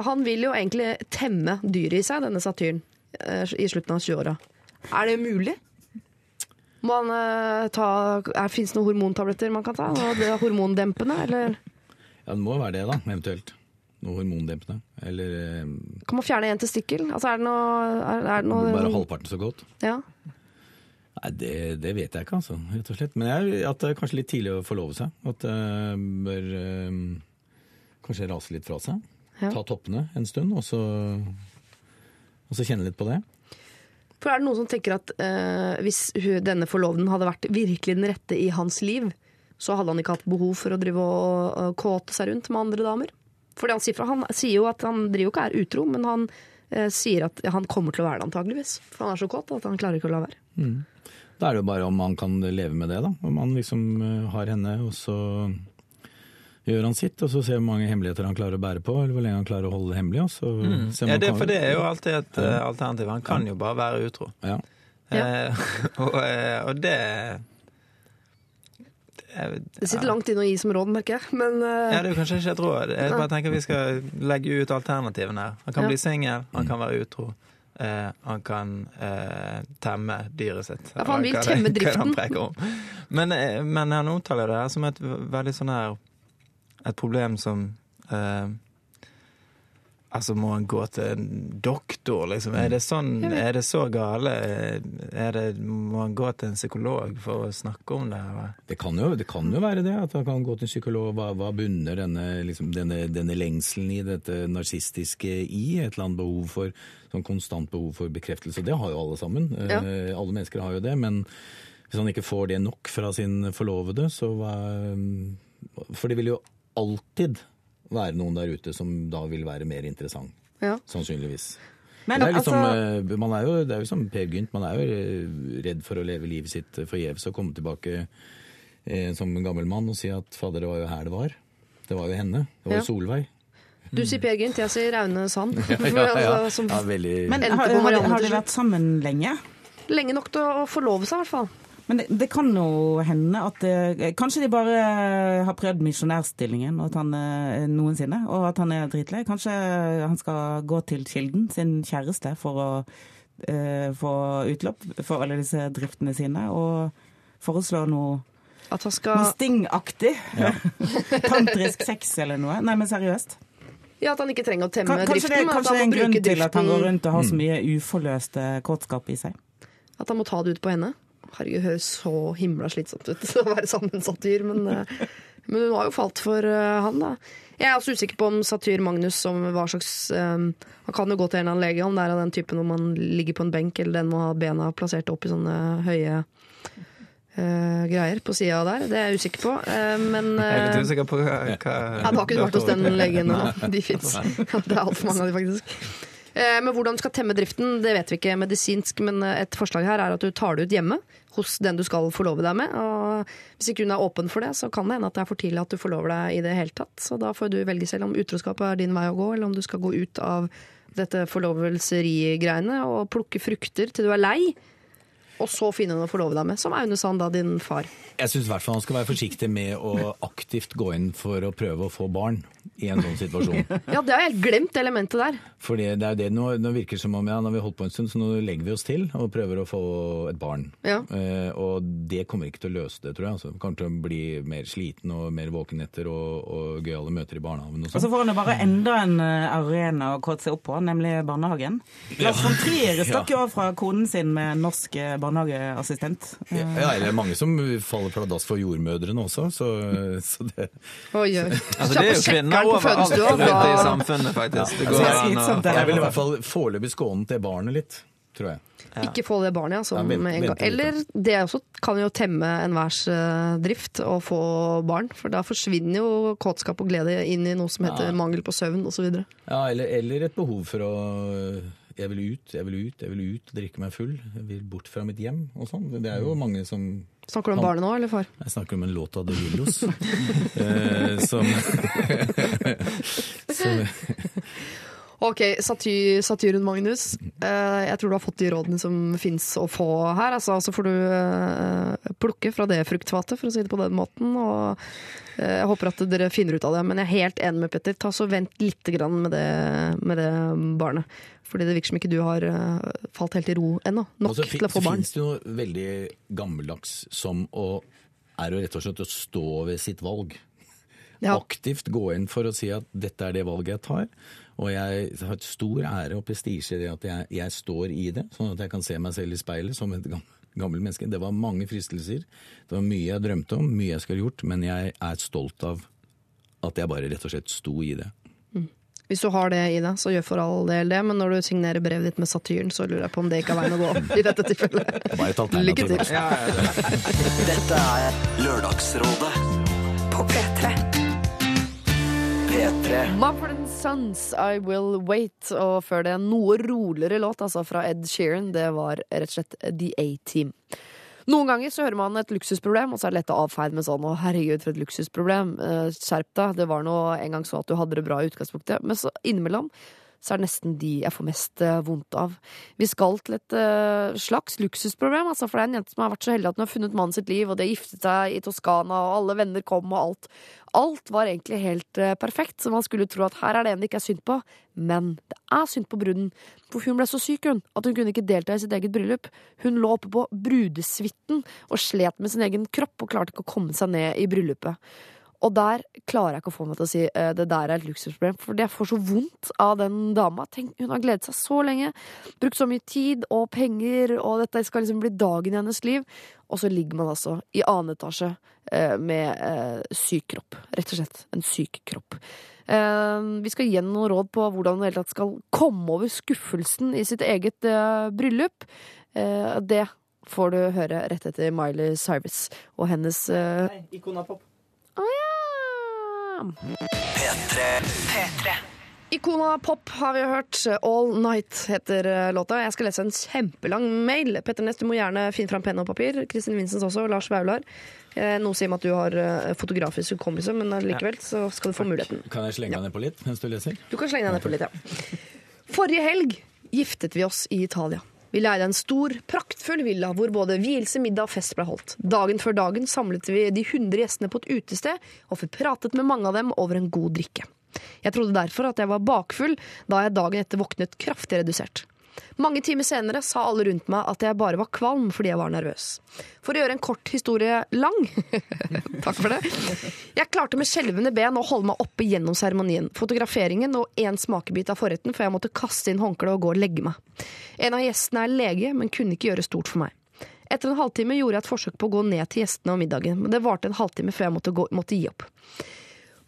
Speaker 3: Han vil jo egentlig temme dyret i seg, denne Satyren, eh, i slutten av 20-åra. Er det mulig? Må han eh, ta Fins det noen hormontabletter man kan ta? Hormondempende, eller
Speaker 9: Ja, det må være det, da, eventuelt. Noe hormondempende. Eller eh,
Speaker 3: kan man fjerne en testikkel? Altså, er det noe, er, er det noe
Speaker 9: bare halvparten så godt.
Speaker 3: Ja.
Speaker 9: Nei, det, det vet jeg ikke, altså, rett og slett. Men jeg, at det er kanskje litt tidlig å forlove seg. At det bør um, kanskje rase litt fra seg.
Speaker 3: Ja.
Speaker 9: Ta toppene en stund, og så, og så kjenne litt på det.
Speaker 3: For er det noen som tenker at uh, hvis denne forloveden hadde vært virkelig den rette i hans liv, så hadde han ikke hatt behov for å drive og kåte seg rundt med andre damer? Fordi han sier, han sier jo at han driver jo ikke er utro, men han eh, sier at han kommer til å være det antageligvis. For han er så kåt at han klarer ikke å la være.
Speaker 9: Da er det jo bare om han kan leve med det, da. Om han liksom eh, har henne, og så gjør han sitt, og så ser hvor mange hemmeligheter han klarer å bære på, eller hvor lenge han klarer å holde det hemmelig. Og så ser
Speaker 12: Mm. Ja, det, for det er jo alltid et eh, alternativ. Han kan jo bare være utro.
Speaker 9: Ja.
Speaker 12: Eh, og, eh, og det det,
Speaker 3: Det sitter langt inne å gi som råd, merker jeg. Men uh,
Speaker 12: Ja, det er jo kanskje ikke et råd. Jeg bare tenker vi skal legge ut alternativene her. Han kan
Speaker 3: Ja.
Speaker 12: bli singel, han kan være utro. Uh, han kan uh, temme dyret sitt.
Speaker 3: Ja, for han vil
Speaker 12: Hva
Speaker 3: temme driften.
Speaker 12: Men, men han omtaler det her som et veldig sånn her Et problem som eh, Altså, må han gå til en doktor, liksom? Er det sånn, er det så gale? Er det, må han gå til en psykolog for å snakke om det? Eller?
Speaker 9: Det kan, jo, det kan jo være det, at han kan gå til en psykolog. Hva, hva bunner denne, liksom, denne, denne lengselen i, dette narsistiske i? Et eller annet behov for, sånn konstant behov for bekreftelse. Det har jo alle sammen.
Speaker 3: Ja.
Speaker 9: Eh, alle mennesker har jo det. Men hvis han ikke får det nok fra sin forlovede, så hva For det vil jo alltid være noen der ute som da vil være mer interessant.
Speaker 3: Ja.
Speaker 9: Sannsynligvis.
Speaker 8: Men
Speaker 9: det, er liksom,
Speaker 8: altså-
Speaker 9: eh, man er jo, det er jo som Per Gynt, man er jo eh, redd for å leve livet sitt forgjeves og komme tilbake eh, som en gammel mann og si at fader, det var jo her det var. Det var jo henne. Det var
Speaker 3: Ja.
Speaker 9: jo Solveig.
Speaker 3: du sier Per Gynt, jeg sier Raune Sand.
Speaker 9: Ja, ja, ja.
Speaker 3: Altså, som
Speaker 9: ja veldig
Speaker 8: Men har, har, har de vært sammen lenge?
Speaker 3: Lenge nok til å forlove seg, i hvert fall.
Speaker 8: Men det, det kan jo hende at det, Kanskje de bare har prøvd misjonærstillingen og at han, eh, noensinne, og at han er dritlei. Kanskje han skal gå til Kilden, sin kjæreste, for å eh, få utløp for alle disse driftene sine, og foreslå noe,
Speaker 3: At han
Speaker 8: noe
Speaker 3: stingaktig.
Speaker 8: stingaktig. Tantrisk sex eller noe. Nei, men seriøst.
Speaker 3: Ja, at han ikke trenger å temme
Speaker 8: Kan, kanskje det,
Speaker 3: driften. Det,
Speaker 8: kanskje det er en grunn til at han går rundt og har så mye uforløste kåtskap i seg.
Speaker 3: At han må ta det ut på henne. Herregud, høres så himla slitsomt ut å være sammen med satyr, men, eh, men hun har jo falt for eh, han, da. Jeg er også usikker på om satyr Magnus som hva slags um, Han kan jo gå til en eller annen lege, om det er av den typen hvor man ligger på en benk, eller den må ha bena plassert opp i sånne høye Uh, greier på sida der. Det er jeg usikker på. Uh, men
Speaker 12: Jeg er litt usikker på hva, hva
Speaker 3: ja, du har ikke vært hos den legen De fins. Det er altfor mange av de, faktisk. Eh, Men hvordan du skal temme driften, det vet vi ikke medisinsk. Men eh, et forslag her er at du tar det ut hjemme hos den du skal forlove deg med. Og hvis ikke hun er åpen for det, så kan det hende at det er for tidlig at du forlover deg i det hele tatt. Så da får du velge selv om utroskap er din vei å gå, eller om du skal gå ut av dette forlovelserigreiene og plukke frukter til du er lei. Og så finne noe å forlove deg med, som Aune Sand, da, din far.
Speaker 9: Jeg syns i hvert fall han skal være forsiktig med å aktivt gå inn for å prøve å få barn i en sånn situasjon.
Speaker 3: Ja, det har jeg helt glemt, elementet der.
Speaker 9: Fordi det er jo det nå, nå virker det som om ja, nå har vi holdt på en stund, så nå legger vi oss til og prøver å få et barn.
Speaker 3: Ja.
Speaker 9: Eh, og det kommer ikke til å løse det, tror jeg. Altså. Kommer til å bli mer sliten og mer våken etter og, og gøyale møter i barnehagen og
Speaker 8: Og så
Speaker 9: sånn.
Speaker 8: får han jo bare enda en eh, arena å kåte seg opp på, nemlig barnehagen. Lars von Trier stakk jo av fra konen sin med norsk eh, barnehageassistent. Ja,
Speaker 9: Ja, eller mange som faller pladask for jordmødrene også, så, så det
Speaker 3: Oi, oi.
Speaker 12: Altså, det er jo kvinner overalt rundt i samfunnet, faktisk. Det
Speaker 8: Altså, det.
Speaker 9: Jeg vil i hvert fall foreløpig skåne det barnet litt, tror jeg.
Speaker 3: Ikke få det barnet, altså.
Speaker 9: Ja, vent-
Speaker 3: gang. Eller det også kan jo temme enhvers uh, drift å få barn. For da forsvinner jo kåtskap og glede inn i noe som heter
Speaker 9: Ja.
Speaker 3: mangel på søvn osv.
Speaker 9: Ja, eller, eller et behov for å Jeg vil ut, jeg vil ut, jeg vil ut, drikke meg full. Jeg vil bort fra mitt hjem og sånn. Det er jo mange som
Speaker 3: Snakker du om barnet nå, eller far?
Speaker 9: Jeg snakker om en låt av The Lillos. eh, som, som
Speaker 3: Ok, satyr, satyren Magnus. Eh, jeg tror du har fått de rådene som fins å få her. Altså, så får du eh, plukke fra det fruktfatet, for å si det på den måten. Og eh, jeg håper at dere finner ut av det. Men jeg er helt enig med Petter. Ta så Vent litt grann med det, med det barnet. Fordi det virker som ikke du har falt helt i ro ennå. Nok
Speaker 9: Og
Speaker 3: til å få
Speaker 9: så
Speaker 3: barn.
Speaker 9: finnes det noe veldig gammeldags som å er jo rett og slett å stå ved sitt valg.
Speaker 3: Ja.
Speaker 9: Aktivt gå inn for å si at dette er det valget jeg tar. Og jeg har et stor ære og prestisje i det at jeg, jeg står i det, sånn at jeg kan se meg selv i speilet som et gam- gammelt menneske. Det var mange fristelser. Det var mye jeg drømte om, mye jeg skulle gjort, men jeg er stolt av at jeg bare rett og slett sto i det.
Speaker 3: Hvis du har det i deg, så gjør for all del det. Men når du signerer brevet ditt med satyren, så lurer jeg på om det ikke er veien å gå i dette tilfellet.
Speaker 9: Lykke til! Ja,
Speaker 3: ja, ja.
Speaker 1: Dette er Lørdagsrådet
Speaker 2: På P3.
Speaker 1: P3.
Speaker 3: Sons, I Will Wait. Og før det noe roligere låt, altså fra Ed Sheeran. Det var rett og slett The A-Team. Noen ganger så hører man et luksusproblem, og så er det lett å avfeie med sånn 'Å, herregud, for et luksusproblem'. Eh, Skjerp deg. Det var nå en gang sånn at du hadde det bra i utgangspunktet. Men så innimellom så er det nesten de jeg får mest eh, vondt av. Vi skal til et eh, slags luksusproblem, altså, for det er en jente som har vært så heldig at hun har funnet mannen sitt liv, og de giftet seg i Toskana, og alle venner kom, og alt. Alt var egentlig helt eh, perfekt, så man skulle tro at her er det en det ikke er synd på. Men det er synd på bruden, for hun ble så syk hun, at hun kunne ikke delta i sitt eget bryllup. Hun lå oppe på brudesuiten og slet med sin egen kropp og klarte ikke å komme seg ned i bryllupet. Og der klarer jeg ikke å få meg til å si uh, det der er et luksusproblem, for jeg får så vondt av den dama. Tenk, hun har gledet seg så lenge, brukt så mye tid og penger, og dette skal liksom bli dagen i hennes liv. Og så ligger man altså i annen etasje uh, med uh, syk kropp. Rett og slett en syk kropp. Vi skal gi henne noen råd på hvordan hun tatt skal komme over skuffelsen i sitt eget bryllup. Det får du høre rett etter Miley Cyrus og hennes eh,
Speaker 12: Ikona Pop.
Speaker 3: Ja!
Speaker 2: P3.
Speaker 3: Ikona Pop har vi hørt. All Night heter eh, låta. Jeg skal lese en kjempelang mail. Petter Næss, du må gjerne finne fram penn og papir. Kristin Vincents også. Lars Vaular. Eh, Noe sier meg at du har eh, fotografisk hukommelse, men likevel så skal du få muligheten.
Speaker 9: Kan jeg slenge deg ned på litt mens du leser?
Speaker 3: Du kan slenge deg ned på litt, ja. Forrige helg giftet vi oss i Italia. Vi leide en stor, praktfull villa hvor både vielse, middag og fest ble holdt. Dagen før dagen samlet vi de 100 gjestene på et utested, og fikk pratet med mange av dem over en god drikke. Jeg trodde derfor at jeg var bakfull da jeg dagen etter våknet kraftig redusert. Mange timer senere sa alle rundt meg at jeg bare var kvalm fordi jeg var nervøs. For å gjøre en kort historie lang Takk for det. Jeg klarte med skjelvende ben å holde meg oppe gjennom seremonien, fotograferingen og én smakebit av forretten før jeg måtte kaste inn håndkleet og gå og legge meg. En av gjestene er lege, men kunne ikke gjøre stort for meg. Etter en halvtime gjorde jeg et forsøk på å gå ned til gjestene og middagen, men det varte en halvtime før jeg måtte, gå, måtte gi opp.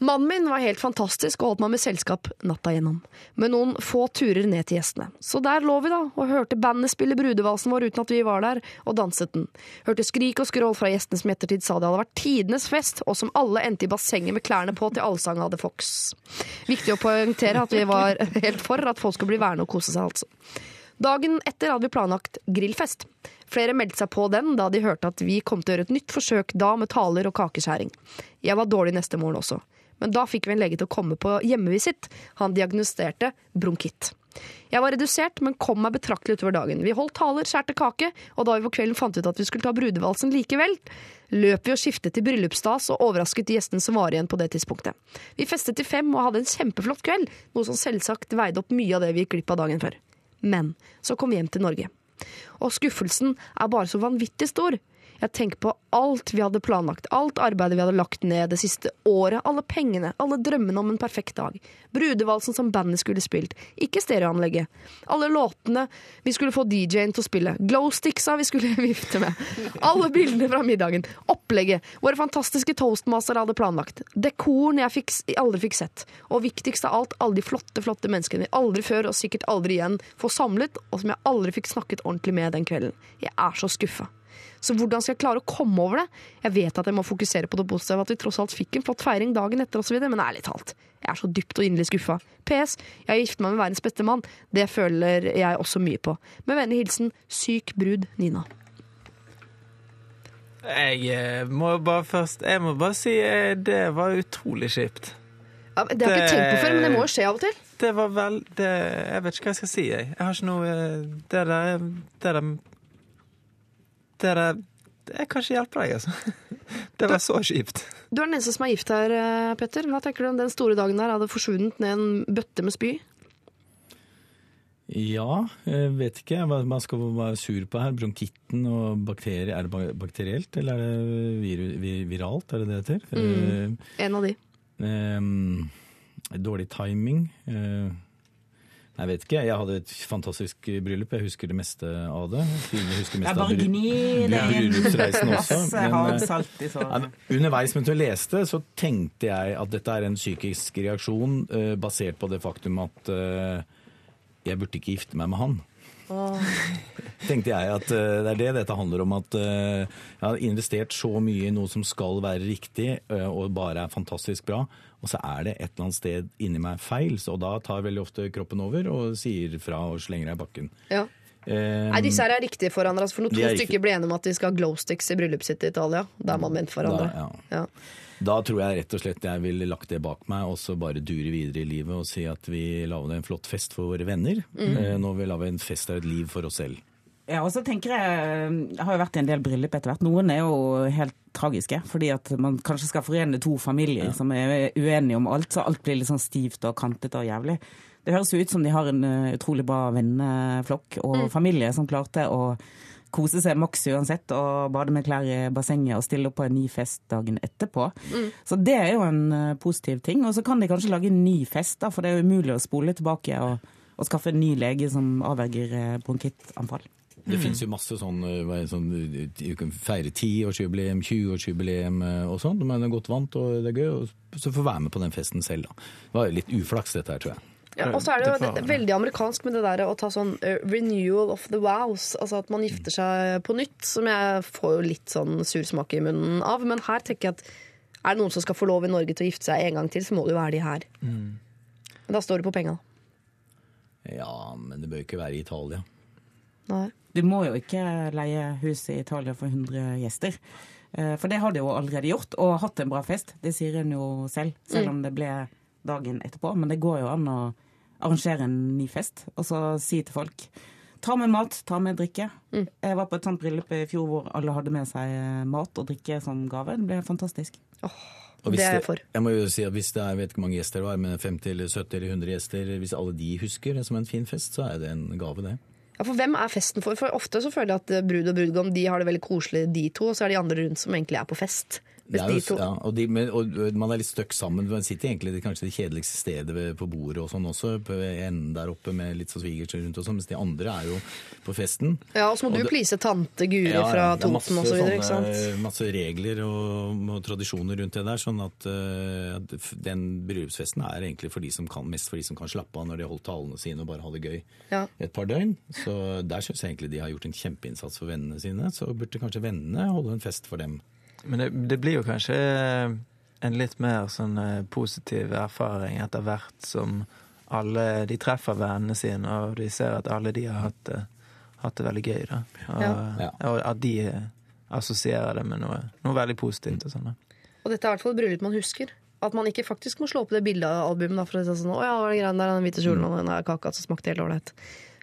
Speaker 3: Mannen min var helt fantastisk og holdt meg med selskap natta gjennom, med noen få turer ned til gjestene. Så der lå vi da, og hørte bandet spille brudevalsen vår uten at vi var der, og danset den. Hørte skrik og skrål fra gjestene som i ettertid sa det hadde vært tidenes fest, og som alle endte i bassenget med klærne på til allsang hadde Fox. Viktig å poengtere at vi var helt for at folk skulle bli værende og kose seg, altså. Dagen etter hadde vi planlagt grillfest. Flere meldte seg på den da de hørte at vi kom til å gjøre et nytt forsøk da med taler og kakeskjæring. Jeg var dårlig neste morgen også. Men da fikk vi en lege til å komme på hjemmevisitt. Han diagnosterte bronkitt. Jeg var redusert, men kom meg betraktelig utover dagen. Vi holdt taler, skjærte kake, og da vi på kvelden fant ut at vi skulle ta brudevalsen likevel, løp vi og skiftet til bryllupsstas og overrasket de gjestene som var igjen på det tidspunktet. Vi festet til fem og hadde en kjempeflott kveld, noe som selvsagt veide opp mye av det vi gikk glipp av dagen før. Men så kom vi hjem til Norge. Og skuffelsen er bare så vanvittig stor. Jeg tenker på alt vi hadde planlagt, alt arbeidet vi hadde lagt ned det siste året, alle pengene, alle drømmene om en perfekt dag. Brudevalsen som bandet skulle spilt, ikke stereoanlegget. Alle låtene vi skulle få DJ-en til å spille, glowsticksa vi skulle vifte med. Alle bildene fra middagen, opplegget, våre fantastiske toastmastere hadde planlagt. Dekoren jeg fikk, aldri fikk sett. Og viktigst av alt, alle de flotte, flotte menneskene vi aldri før og sikkert aldri igjen får samlet, og som jeg aldri fikk snakket ordentlig med den kvelden. Jeg er så skuffa. Så hvordan skal jeg klare å komme over det? Jeg vet at jeg må fokusere på det positive, at vi tross alt fikk en flott feiring dagen etter osv., men ærlig talt, jeg er så dypt og inderlig skuffa. PS. Jeg har giftet meg med verdens beste mann. Det føler jeg også mye på. Med vennlig hilsen syk brud Nina.
Speaker 12: Jeg eh, må bare først Jeg må bare si eh, det var utrolig kjipt.
Speaker 3: Ja, det har jeg ikke tenkt på før, men det må jo skje av og til.
Speaker 12: Det var vel det, Jeg vet ikke hva jeg skal si, jeg. Jeg har ikke noe eh, Det der Det der Det er Jeg kan ikke hjelpe deg, altså. Det var så kjipt.
Speaker 3: Du er den eneste som er gift her, eh, Petter. Hva tenker du om den store dagen der hadde forsvunnet ned en bøtte med spy?
Speaker 9: Ja, jeg vet ikke hva man skal være sur på her. Bronkitten og bakterier. Er det bakterielt, eller er det vir vir viralt? Er det det det heter?
Speaker 3: En av de.
Speaker 9: Eh, eh, dårlig timing. Eh, jeg vet ikke. Jeg hadde et fantastisk bryllup. Jeg husker det meste av det. Jeg husker mest av bryllupsreisen også. Men, eh, Underveis mens jeg leste, så tenkte jeg at dette er en psykisk reaksjon uh, basert på det faktum at uh, jeg burde ikke gifte meg med han. Tenkte jeg at det er det dette handler om. At jeg har investert så mye i noe som skal være riktig og bare er fantastisk bra, og så er det et eller annet sted inni meg feil. Så da tar veldig ofte kroppen over og sier fra og slenger deg i bakken.
Speaker 3: Ja.
Speaker 9: Um,
Speaker 3: Nei, disse her er riktige for hverandre. Altså, for når to
Speaker 9: er
Speaker 3: stykker blir enige om at de skal ha glowsticks i bryllupet sitt i Italia, da er man ment for hverandre.
Speaker 9: Da, ja.
Speaker 3: Ja.
Speaker 9: Da tror jeg rett og slett jeg ville lagt det bak meg og så bare dure videre i livet og si at vi lager en flott fest for våre venner.
Speaker 3: Mm.
Speaker 9: Eh, Nå vil vi lage en fest av et liv for oss selv.
Speaker 8: Ja, og så tenker Jeg jeg har jo vært i en del bryllup etter hvert. Noen er jo helt tragiske, fordi at man kanskje skal forene to familier som er uenige om alt, så alt blir litt sånn stivt og kantete og jævlig. Det høres jo ut som de har en eh, utrolig bra venneflokk og familie som klarte å kose seg maks uansett og bade med klær i bassenget og stille opp på en ny fest dagen etterpå. Så det er jo en eh, positiv ting. Og så kan de kanskje lage en ny fest, da, for det er jo umulig å spole tilbake og, og skaffe en ny lege som avverger eh, bronkittanfall.
Speaker 9: Det finnes jo masse sånn, eh, sånn eh, Du kan feire 10-årsjubileum, 20-årsjubileum eh, og sånn. Men det er godt vant, og det er gøy. Og så få være med på den festen selv, da. Det var jo litt uflaks, dette her, tror jeg.
Speaker 3: Ja, og så er det jo
Speaker 12: Det
Speaker 3: veldig amerikansk med det der å ta sånn renewal of the wows. Altså at man gifter seg på nytt, som jeg får jo litt sånn sursmak i munnen av. Men her tenker jeg at er det noen som skal få lov i Norge til å gifte seg en gang til, så må det jo være de her. Men da står det på penga.
Speaker 9: Ja, men det bør ikke være i Italia.
Speaker 3: Nei.
Speaker 8: Du må jo ikke leie hus i Italia for 100 gjester. Eh, For det har de jo allerede gjort, og hatt en bra fest. Det sier hun jo selv, selv om det ble dagen etterpå. Men det går jo an å arrangere en ny fest, og så si til folk Ta med mat, ta med drikke. Jeg var på et sånt bryllup i fjor hvor alle hadde med seg eh, mat og drikke som gave. Det ble fantastisk.
Speaker 9: Og hvis
Speaker 3: Det er jeg for.
Speaker 9: Jeg må jo si at hvis det er, jeg vet ikke hvor mange gjester det var, men 50 eller 70 eller 100 gjester, hvis alle de husker det som en fin fest, så er det en gave, det.
Speaker 3: Ja, for hvem er festen for? For ofte så føler jeg at brud og brudgom de har det veldig koselig, de to, og så er de andre rundt som egentlig er på fest.
Speaker 9: Det
Speaker 3: Hvis
Speaker 9: jo,
Speaker 3: de to
Speaker 9: ja, og, de, men, og man er litt støkk sammen. Man sitter egentlig i kanskje det kjedeligste stedet på bordet og sånn også, på enden der oppe med litt sånn svigers rundt og sånn, mens de andre er jo på festen.
Speaker 3: Ja, og så må
Speaker 9: Og
Speaker 3: du
Speaker 9: det-
Speaker 3: please tante Guri
Speaker 9: Ja,
Speaker 3: fra Toten og så videre, ikke sant?
Speaker 9: Masse regler og, og tradisjoner rundt det der, sånn at, uh, den bryllupsfesten er egentlig for de som kan, mest for de som kan slappe av når de har holdt talene sine og bare ha det gøy
Speaker 3: Ja.
Speaker 9: et par døgn. Så der syns jeg egentlig de har gjort en kjempeinnsats for vennene sine. Så burde kanskje vennene holde en fest for dem.
Speaker 12: Men det, det blir jo kanskje en litt mer sånn eh, positiv erfaring etter hvert som alle de treffer vennene sine, og de ser at alle de har hatt det, hatt det veldig gøy. Da. Og,
Speaker 9: Ja.
Speaker 12: og at de eh, assosierer det med noe, noe veldig positivt. og sånn. da.
Speaker 3: Og dette er i hvert fall et bryllup man husker. At man ikke faktisk må slå opp det bildealbumet da, for å si sånn Å ja, det var det greiene der, den hvite kjolen og den kaka som smakte helt ålreit.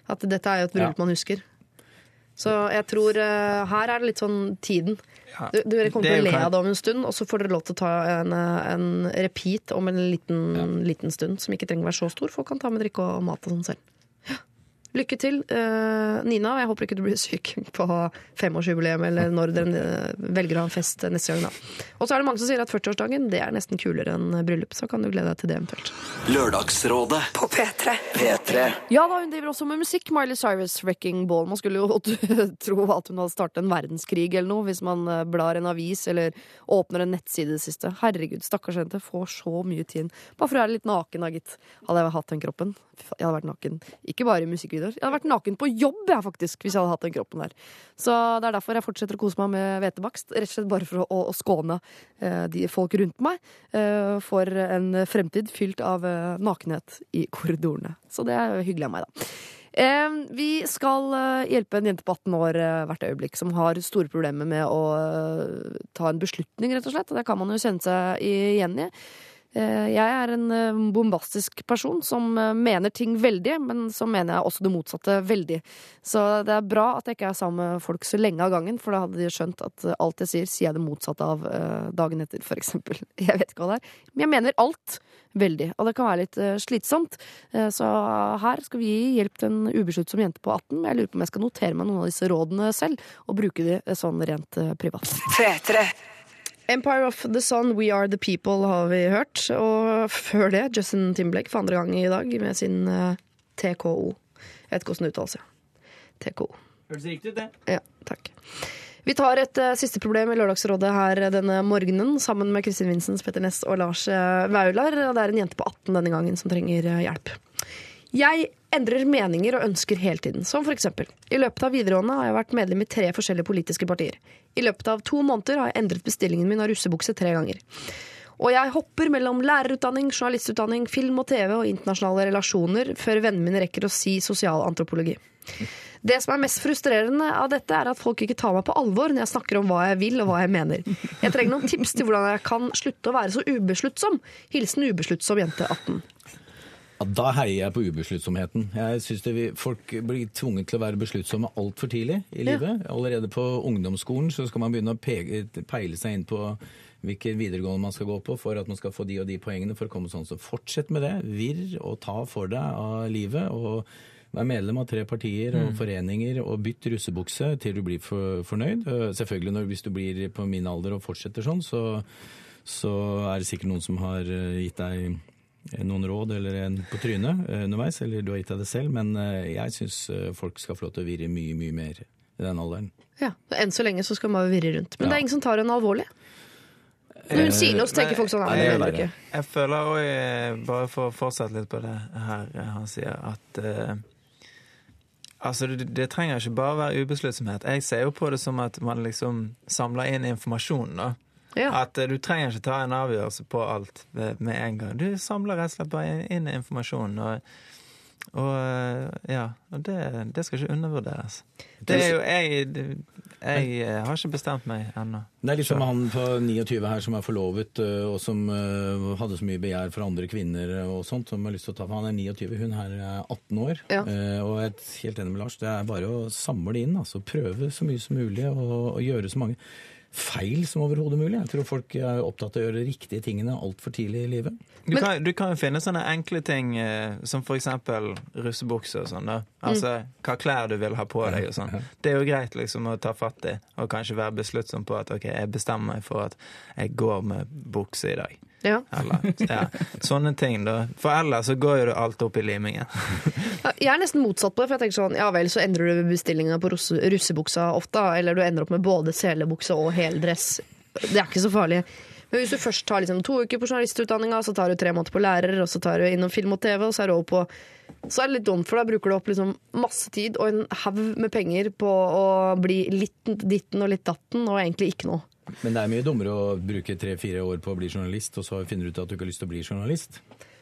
Speaker 3: At dette er jo et bryllup
Speaker 9: Ja.
Speaker 3: man husker. Så jeg tror eh, her er det litt sånn tiden. Du, dere kommer
Speaker 12: er
Speaker 3: til å le av det om en stund, og så får dere lov til å ta en, eh, en repeat om en liten, liten stund, som ikke trenger å være så stor. Folk kan ta med drikke og mat og sånn selv. Lykke til, eh, Nina. Jeg håper ikke du blir syk på femårsjubileum eller når dere eh, velger å ha en fest neste gang. da. Og så er det mange som sier at 40-årsdagen det er nesten kulere enn bryllup, så kan du glede deg til det eventuelt.
Speaker 1: Lørdagsrådet
Speaker 2: På P3.
Speaker 1: P3
Speaker 3: Ja da, hun driver også med musikk. Miley Cyrus, 'Wrecking Ball'. Man skulle jo tro at hun hadde startet en verdenskrig eller noe, hvis man eh, blar en avis eller åpner en nettside i det siste. Herregud, stakkars jente får så mye tid. Bare for å være litt naken, da, gitt. Hadde jeg hatt den kroppen. Jeg hadde vært naken. Ikke bare i musikkvideoer. Jeg hadde vært naken på jobb, jeg, faktisk, hvis jeg hadde hatt den kroppen der. Så det er derfor jeg fortsetter å kose meg med hvetebakst. Rett og slett bare for å, å skåne eh, de folk rundt meg eh, for en fremtid fylt av eh, nakenhet i korridorene. Så det er hyggelig av meg, da. Vi skal eh, hjelpe en jente på 18 år eh, hvert øyeblikk som har store problemer med å eh, ta en beslutning, rett og slett. Og det kan man jo kjenne seg igjen i. Eh, Jeg er en eh, bombastisk person som eh, mener ting veldig, men så mener jeg også det motsatte veldig. Så det er bra at jeg ikke er sammen med folk så lenge av gangen, for da hadde de skjønt at alt jeg sier, sier jeg det motsatte av dagen etter, for eksempel. Jeg vet ikke hva det er. Men jeg mener alt veldig, og det kan være litt slitsomt. Så her skal vi gi hjelp til en ubesluttsom jente på 18. Men jeg lurer på om jeg skal notere meg noen av disse rådene selv, og bruke de sånn rent privat.
Speaker 2: P3.
Speaker 3: Empire of the Sun, We Are The People har vi hørt. Og før det Justin Timberlake for andre gang i dag med sin eh, TKO. Jeg vet ikke hvordan det uttales. ja. TKO.
Speaker 12: Høres riktig ut, det.
Speaker 3: Ja, takk. Vi tar et uh, siste problem i Lørdagsrådet her denne morgenen sammen med Kristin Vincents, Petter Ness og Lars uh, Vaular. Det er en jente på 18 denne gangen som trenger uh, hjelp. Jeg endrer meninger og ønsker hele tiden, som eksempel. I løpet av videregående har jeg vært medlem i tre forskjellige politiske partier. I løpet av to måneder har jeg endret bestillingen min av russebukse tre ganger. Og jeg hopper mellom lærerutdanning, journalistutdanning, film og TV og internasjonale relasjoner før vennene mine rekker å si sosialantropologi. Det som er mest frustrerende av dette, er at folk ikke tar meg på alvor når jeg snakker om hva jeg vil og hva jeg mener. Jeg trenger noen tips til hvordan jeg kan slutte å være så ubesluttsom. Hilsen ubesluttsom jente 18.
Speaker 9: Ja, da heier jeg på ubesluttsomheten. Jeg synes det vi, Folk blir tvunget til å være besluttsomme altfor tidlig i livet. Allerede på ungdomsskolen så skal man begynne å pege, peile seg inn på hvilken videregående man skal gå på for at man skal få de og de poengene for å komme sånn. Så fortsett med det. Virr og ta for deg av livet. og Vær medlem av tre partier og foreninger og bytt russebukse til du blir for, fornøyd. Eh, Selvfølgelig når, hvis du blir på min alder og fortsetter sånn, så, så er det sikkert noen som har eh, gitt deg noen råd eller en på trynet eh, underveis, eller du har gitt deg det selv, men eh, jeg syns eh, folk skal få lov til å virre mye, mye mer i den alderen.
Speaker 3: Ja, Enn så lenge så skal man jo virre rundt. Men
Speaker 9: Ja.
Speaker 3: det er ingen som tar henne alvorlig. Når hun sier noe, så tenker folk sånn Nei,
Speaker 12: Nei,
Speaker 3: det
Speaker 12: jeg føler òg, bare for å fortsette litt på det her han sier, at uh, Altså, det, det trenger ikke bare være ubesluttsomhet. Jeg ser jo på det som at man liksom samler inn informasjon, da.
Speaker 3: Ja.
Speaker 12: At eh, du trenger ikke ta en avgjørelse på alt med, en gang. Du samler rett og slett bare inn informasjon. Og, og eh, ja, og det, det skal ikke undervurderes. Det er jo Jeg, jeg eh, har ikke bestemt meg ennå.
Speaker 9: Det er litt som han på 29 her som er forlovet, og som hadde så mye begjær for andre kvinner og sånt, som har lyst til å ta for Han er 29, hun her er 18 år.
Speaker 3: Ja.
Speaker 9: Eh, Og jeg er helt enig med Lars, det er bare å samle inn, altså prøve så mye som mulig og, og gjøre så mange feil som overhodet mulig. Jeg tror folk er opptatt av å gjøre de riktige tingene altfor tidlig i livet.
Speaker 12: Du, kan, du kan jo finne sånne enkle ting eh, som for eksempel russebukse og sånn. Altså hva klær du vil ha på deg og sånn. Det er jo greit liksom å ta fatt i og kanskje være besluttsom på at ok, jeg bestemmer meg for at jeg går med bukse i dag.
Speaker 3: Ja.
Speaker 12: Eller ja, sånne ting, da. For ellers så går jo alt opp i limingen.
Speaker 3: Jeg er nesten motsatt på det, for jeg tenker sånn Ja vel, så endrer du bestillinga på russe, russebuksa ofte, eller du ender opp med både selebukse og heldress. Det er ikke så farlig. Men hvis du først tar liksom to uker på journalistutdanninga, så tar du tre måneder på lærer, og så tar du innom film og TV, og så er du over på Så er det litt dumt, for da bruker du opp liksom masse tid og en haug med penger på å bli litt ditten og litt datten, og egentlig ikke noe.
Speaker 9: Men det er mye dummere å bruke tre-fire år på å bli journalist, og så finner du ut at du ikke har lyst til å bli journalist.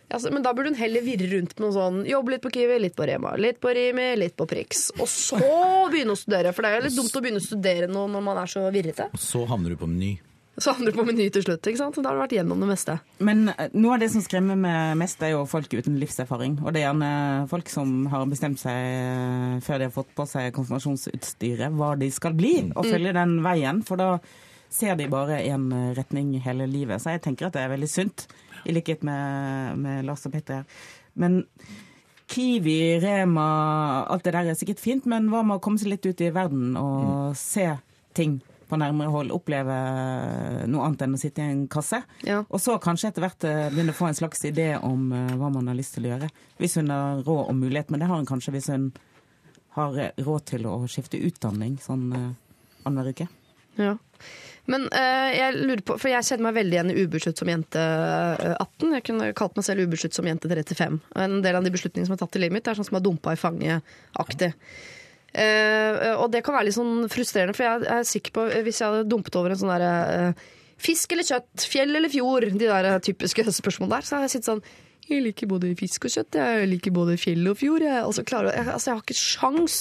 Speaker 3: Altså, men da burde hun heller virre rundt med noe sånn jobbe litt på Kiwi, litt på Rema, litt på Rimi, litt på Prix. Og så begynne å studere, for det er jo litt dumt å begynne å studere noe når man er så virrete.
Speaker 9: Og så havner du på Meny.
Speaker 3: Så havner du på Meny til slutt, ikke sant? Da har du vært gjennom det meste.
Speaker 8: Men eh, noe av det som skremmer meg mest, er jo folk uten livserfaring. Og det er gjerne folk som har bestemt seg eh, før de har fått på seg konfirmasjonsutstyret, hva de skal bli, og følger den veien. For da ser de bare én retning hele livet. Så jeg tenker at det er veldig sunt, i likhet med, med Lars og Petter. Men Kiwi, Rema, alt det der er sikkert fint, men hva med å komme seg litt ut i verden og se ting på nærmere hold? Oppleve noe annet enn å sitte i en kasse?
Speaker 3: Ja.
Speaker 8: Og så kanskje etter hvert eh, begynne å få en slags idé om eh, hva man har lyst til å gjøre. Hvis hun har råd og mulighet, men det har hun kanskje hvis hun har eh, råd til å skifte utdanning sånn eh, annenhver uke.
Speaker 3: Ja. Men uh, jeg lurer på, for jeg kjenner meg veldig igjen i ubesluttsom jente eh, 18. Jeg kunne kalt meg selv ubesluttsom jente 35. En del av de beslutningene som er tatt i livet mitt, er sånn som er dumpa i fanget-aktig. Uh, og det kan være litt sånn frustrerende, for jeg er sikker på hvis jeg hadde dumpet over en sånn derre eh, Fisk eller kjøtt, fjell eller fjord, de der eh, typiske spørsmålene der, så hadde jeg sittet sånn jeg liker både fisk og kjøtt, jeg liker både fjell og fjord. Jeg, altså, klarer, jeg, altså jeg har ikke sjans